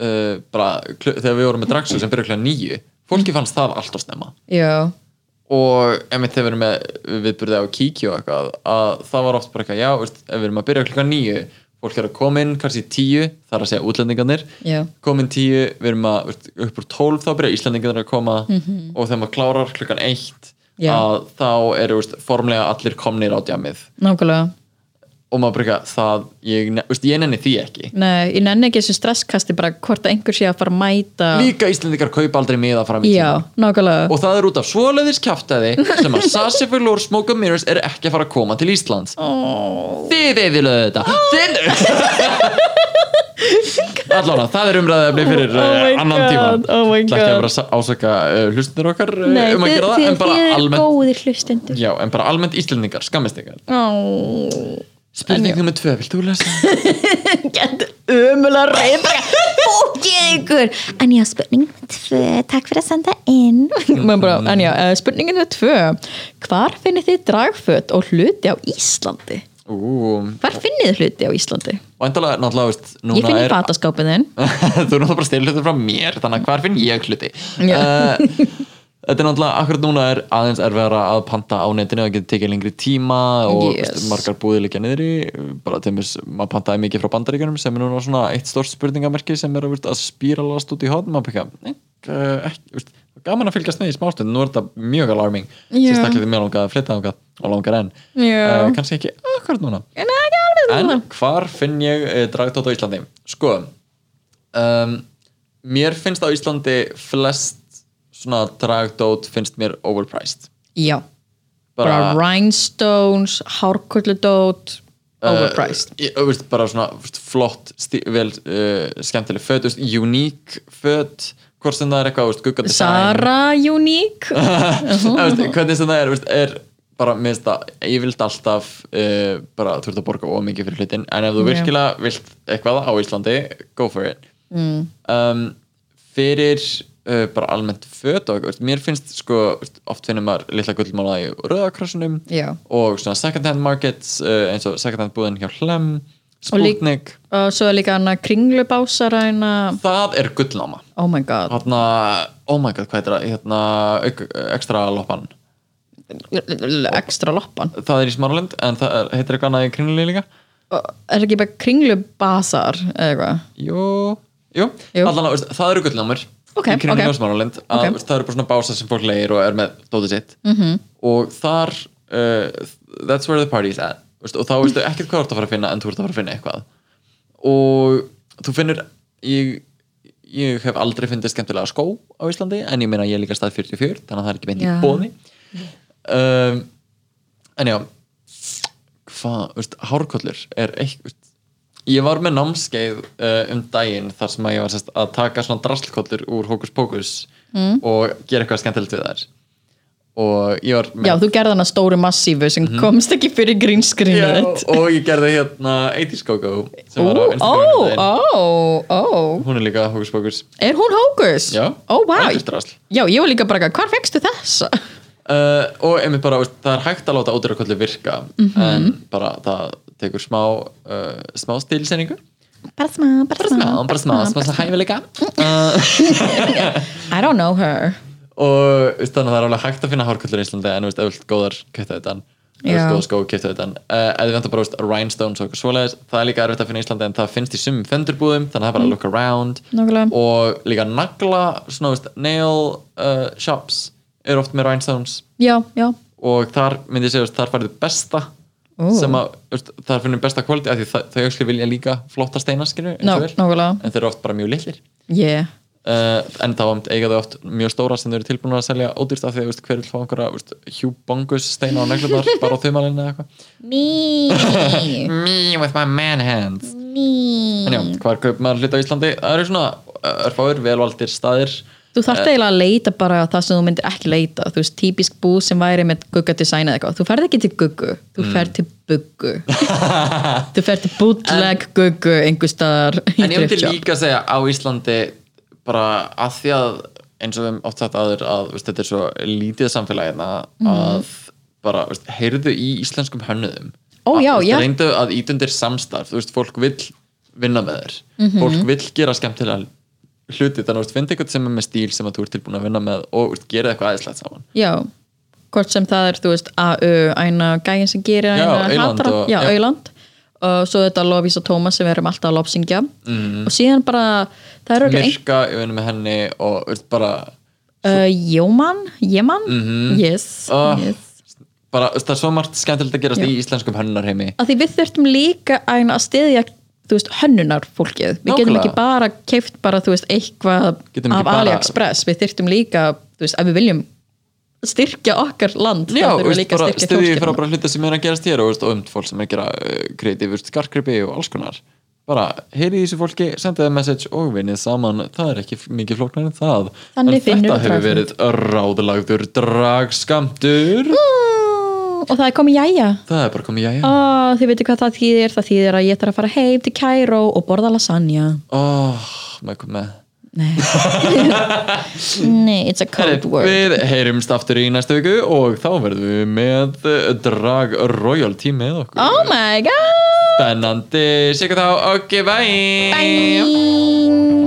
uh, bara, kl- þegar við vorum með dragsu sem byrja klukkan nýju, fólki fannst það allt og snemma já, og þegar við erum með viðburði á kíkju og eitthvað að það var oft bara eitthvað, já, veist, ef við erum að byrja klukkan nýju fólk er að koma inn kannski tíu það er að segja útlendingarnir já, komin tíu, við erum að upp úr tólf þá byrja Íslandingarnir að koma Mhm. og þegar maður klárar klukkan eitt Já. að þá eru veist, formlega allir komnir á djamið nákvæmlega og maður bara eitthvað, það, ég, veist, ég nenni því ekki. Nei, ég nenni ekki þessu stresskasti bara hvort að einhver sé að fara að mæta. Líka Íslandingar kaupa aldrei miða fram í Já, tíma nákvæmlega. Og það er út af svoleiðis kjáftæði sem að Sassifur Lór Smoke and Mirrors er ekki að fara að koma til Íslands. Oh. þið eðilöðu þetta. Þið allána, það er umræðið fyrir Oh my uh, annan God, tíma oh my Það ekki að að ásaka uh, hlustunir okkar uh, Nei, um að gera það en bara almennt já, en bara almennt Íslandingar, skammist oh. Spurning nummer tvö, vilt þú lesa? Gæti ömulega reyð Fókið ykkur En já, spurning tvö Takk fyrir að senda inn bara, En já, eh, spurningin er tvö Hvar finnir þið dragföt og hluti á Íslandi? Ú, Hvar finnið þið hluti á Íslandi? væntalega, náttúrulega, veist, Ég finn í er fataskápið þinn þú er náttúrulega bara styrla hluti frá mér þannig að hvar finn ég hluti Já. uh, þetta er náttúrulega, akkurat núna er aðeins erfiðara að panta á netinu það getur tekið lengri tíma og Yes. margar búðir líka niðri. Bara til mér, maður pantaði mikið frá bandaríkjunum sem er núna svona eitt stórt spurningamerki sem er veist, að spíralast út í hótt maður pekka, ekki, gaman að fylgjast með í smástund, nú er þetta mjög alarming. Sérstaklega því mér langaði að flytta þangað og langar enn, uh, kannski ekki akkurat núna. En En hvar finn ég uh, dragtótt á Íslandi? Sko um, Mér finnst á Íslandi flest svona dragtótt finnst mér overpriced. Já, bara, rhinestones, hárkulludót overpriced. uh, ég, veist, bara svona veist, flott vel uh, skemmtileg veist, unique föt. Hvort sem það er eitthvað, Sara veist, hvernig sem það er, veist, er bara, mér finnst það, ég vilt alltaf uh, bara, þú ert að borga ómikið fyrir hlutin en ef þú virkilega vilt eitthvað á Íslandi go for it. Mm. um, fyrir uh, bara almennt föt og eitthvað, mér finnst sko, oft finnum maður litla gullmála í rauðakrossunum og svona second hand markets uh, eins og second hand búðin hjá Hlem Og Sputnik, og svo er líka hana kringlubásara hana, það er gullnáma. Oh my god. Hérna, oh my god, hvað heitir það? Hérna, ekstra loppan. Ekstra loppan. Það er í Smáralind en það er, heitir eitthvað annað í kringlunni líka? Og er ekki bara kringlubasar eða eitthvað? Jú, jú, Jú. allan að það eru gullnámur Ok, í kringlunni ok. á Smáralind Ok. að veist, það eru bara svona bása sem fólk leir og er með dótið sitt -hmm. og þar uh, that's where the party is at veist, og þá veistu ekkert hvað þú ert að fara að finna en þú ert að fara að finna eitthvað og þú finnur ég, ég hef aldrei fundið skemmtilega skó á Íslandi en ég meina ég er líka stað 44 þannig að það er ekki beint í bóði um, en já hvað, veist, hárkollur er eitthvað ég var með námskeið uh, um daginn þar sem að ég var sest, að taka svona drasslkollur úr hókus pókus mm. og gera eitthvað skemmtilegt við þær og ég var með já, þú gerði hana stóru massífu sem komst ekki fyrir Já, grínskrinuðitt og ég gerði hérna 80's Go-Go sem ó, var á Instagram ó, ó hún er líka hókus pókus er hún hókus? Já, drasl. já, ég var líka bara, hvar fegstu þessa? uh, og einmitt bara, það er hægt að láta ódýrakollu virka en bara það tekur smá uh, smá stílsenningu bara smá, bara smá, bara smá, smá, smá hæfileika. I don't know her. Og veist, þannig að það er alveg hægt að finna hárkollur í Íslandi en vilt góðar kæftu þetta. Vilt góða skó kæftu þetta. Uh, ef þið vantar bara veist, rhinestones og eitthvað svoleiðis það er líka erfitt að finna í Íslandi en það finnst í sumum fendurbúðum þannig að það er bara að look around. Nákvæmlega. og líka nagla svona, veist, nail uh, shops eru oft með rhinestones. Já, já, og þar myndi ég segja þar færðu besta Ó. sem að veist, þar finnum besta kvöldi af því það, þau actually vilja líka flotta steina og vel. nákvæmlega. En þeir eru oft bara mjög litlir. Yeah. uh, en þá oft eiga þau oft mjög stóra sem þau eru tilbúin að selja ódýrst af því að hver vil fá einhverja humongous steina á neglunar bara á þumalinn eða eitthvað? Me, me with my man hands. Me. En já, hvar kaup maður hluta á Íslandi? Það eru svona uh, örfáir, velvaldir staðir Þú þarft eiginlega að leita bara á það sem þú myndir ekki leita þú veist, típisk búð sem væri með gugga design eða eitthvað, þú ferð ekki til guggu þú ferð til buggu. Þú ferð til bootleg guggu einhver staðar en ég myndi líka að segja á Íslandi bara að því að eins og við höfum oft sagt aður að veist, þetta er svo lítið samfélagina Mhm. að bara, veist, heyrðu í íslenskum hönnuðum. Ó, já, að, veist, já. reyndu að ítundir samstarf. Þú veist, fólk vill vinna með þér. Mhm. fólk vill gera skemmtilega hluti þannig að finna eitthvað sem er með stíl sem að þú ert tilbúin að vinna með og veist, gera eitthvað aðeinslegt saman. Já, hvort sem það er, þú veist, AU, eina gæin sem gerir hatara, og- já. Auland og svo þetta Lovís og Tómas sem við erum alltaf að lopsingja Mhm. og síðan bara, ekki ein, Mirka, ég vinna með henni og veist, bara uh, Jóman, Jéman yes, Ah. yes. Bara, það er svo margt skemmtilegt að gerast Já. í íslenskum hönnunarheimi að því við þurftum líka að stiðja þú veist, hönnunar fólkið við getum Nákvæmlega. ekki bara keift bara, þú veist, eitthvað Getum af AliExpress, við þurftum líka þú veist, ef við viljum styrkja okkar land, Já, þá þurfum við líka að styrkja stuðið fyrir bara hluti sem er að gerast hér og, veist, og um fólk sem er að gera kreatív skarkripi og alls konar. Bara heyri í þessu fólki, sendið það message og vinnið saman, það er ekki mikið flóknar en það. Þannig en þetta hefur verið ráðlagður dragskamtur og það er komið jæja. Það er bara komið jæja. Oh, þið veitu hvað það þýðir, það þýðir að ég ætlar að fara heim til Kæró og borða lasagna. Oh, maður kom með. Nei. Nei, it's a code Heri, word. Við heyrumst aftur í næstu viku og þá verðum við með eh, Drag Royal team með okkur. Oh my god! Spennandi, séu hvað þá, ok, bye. Bye.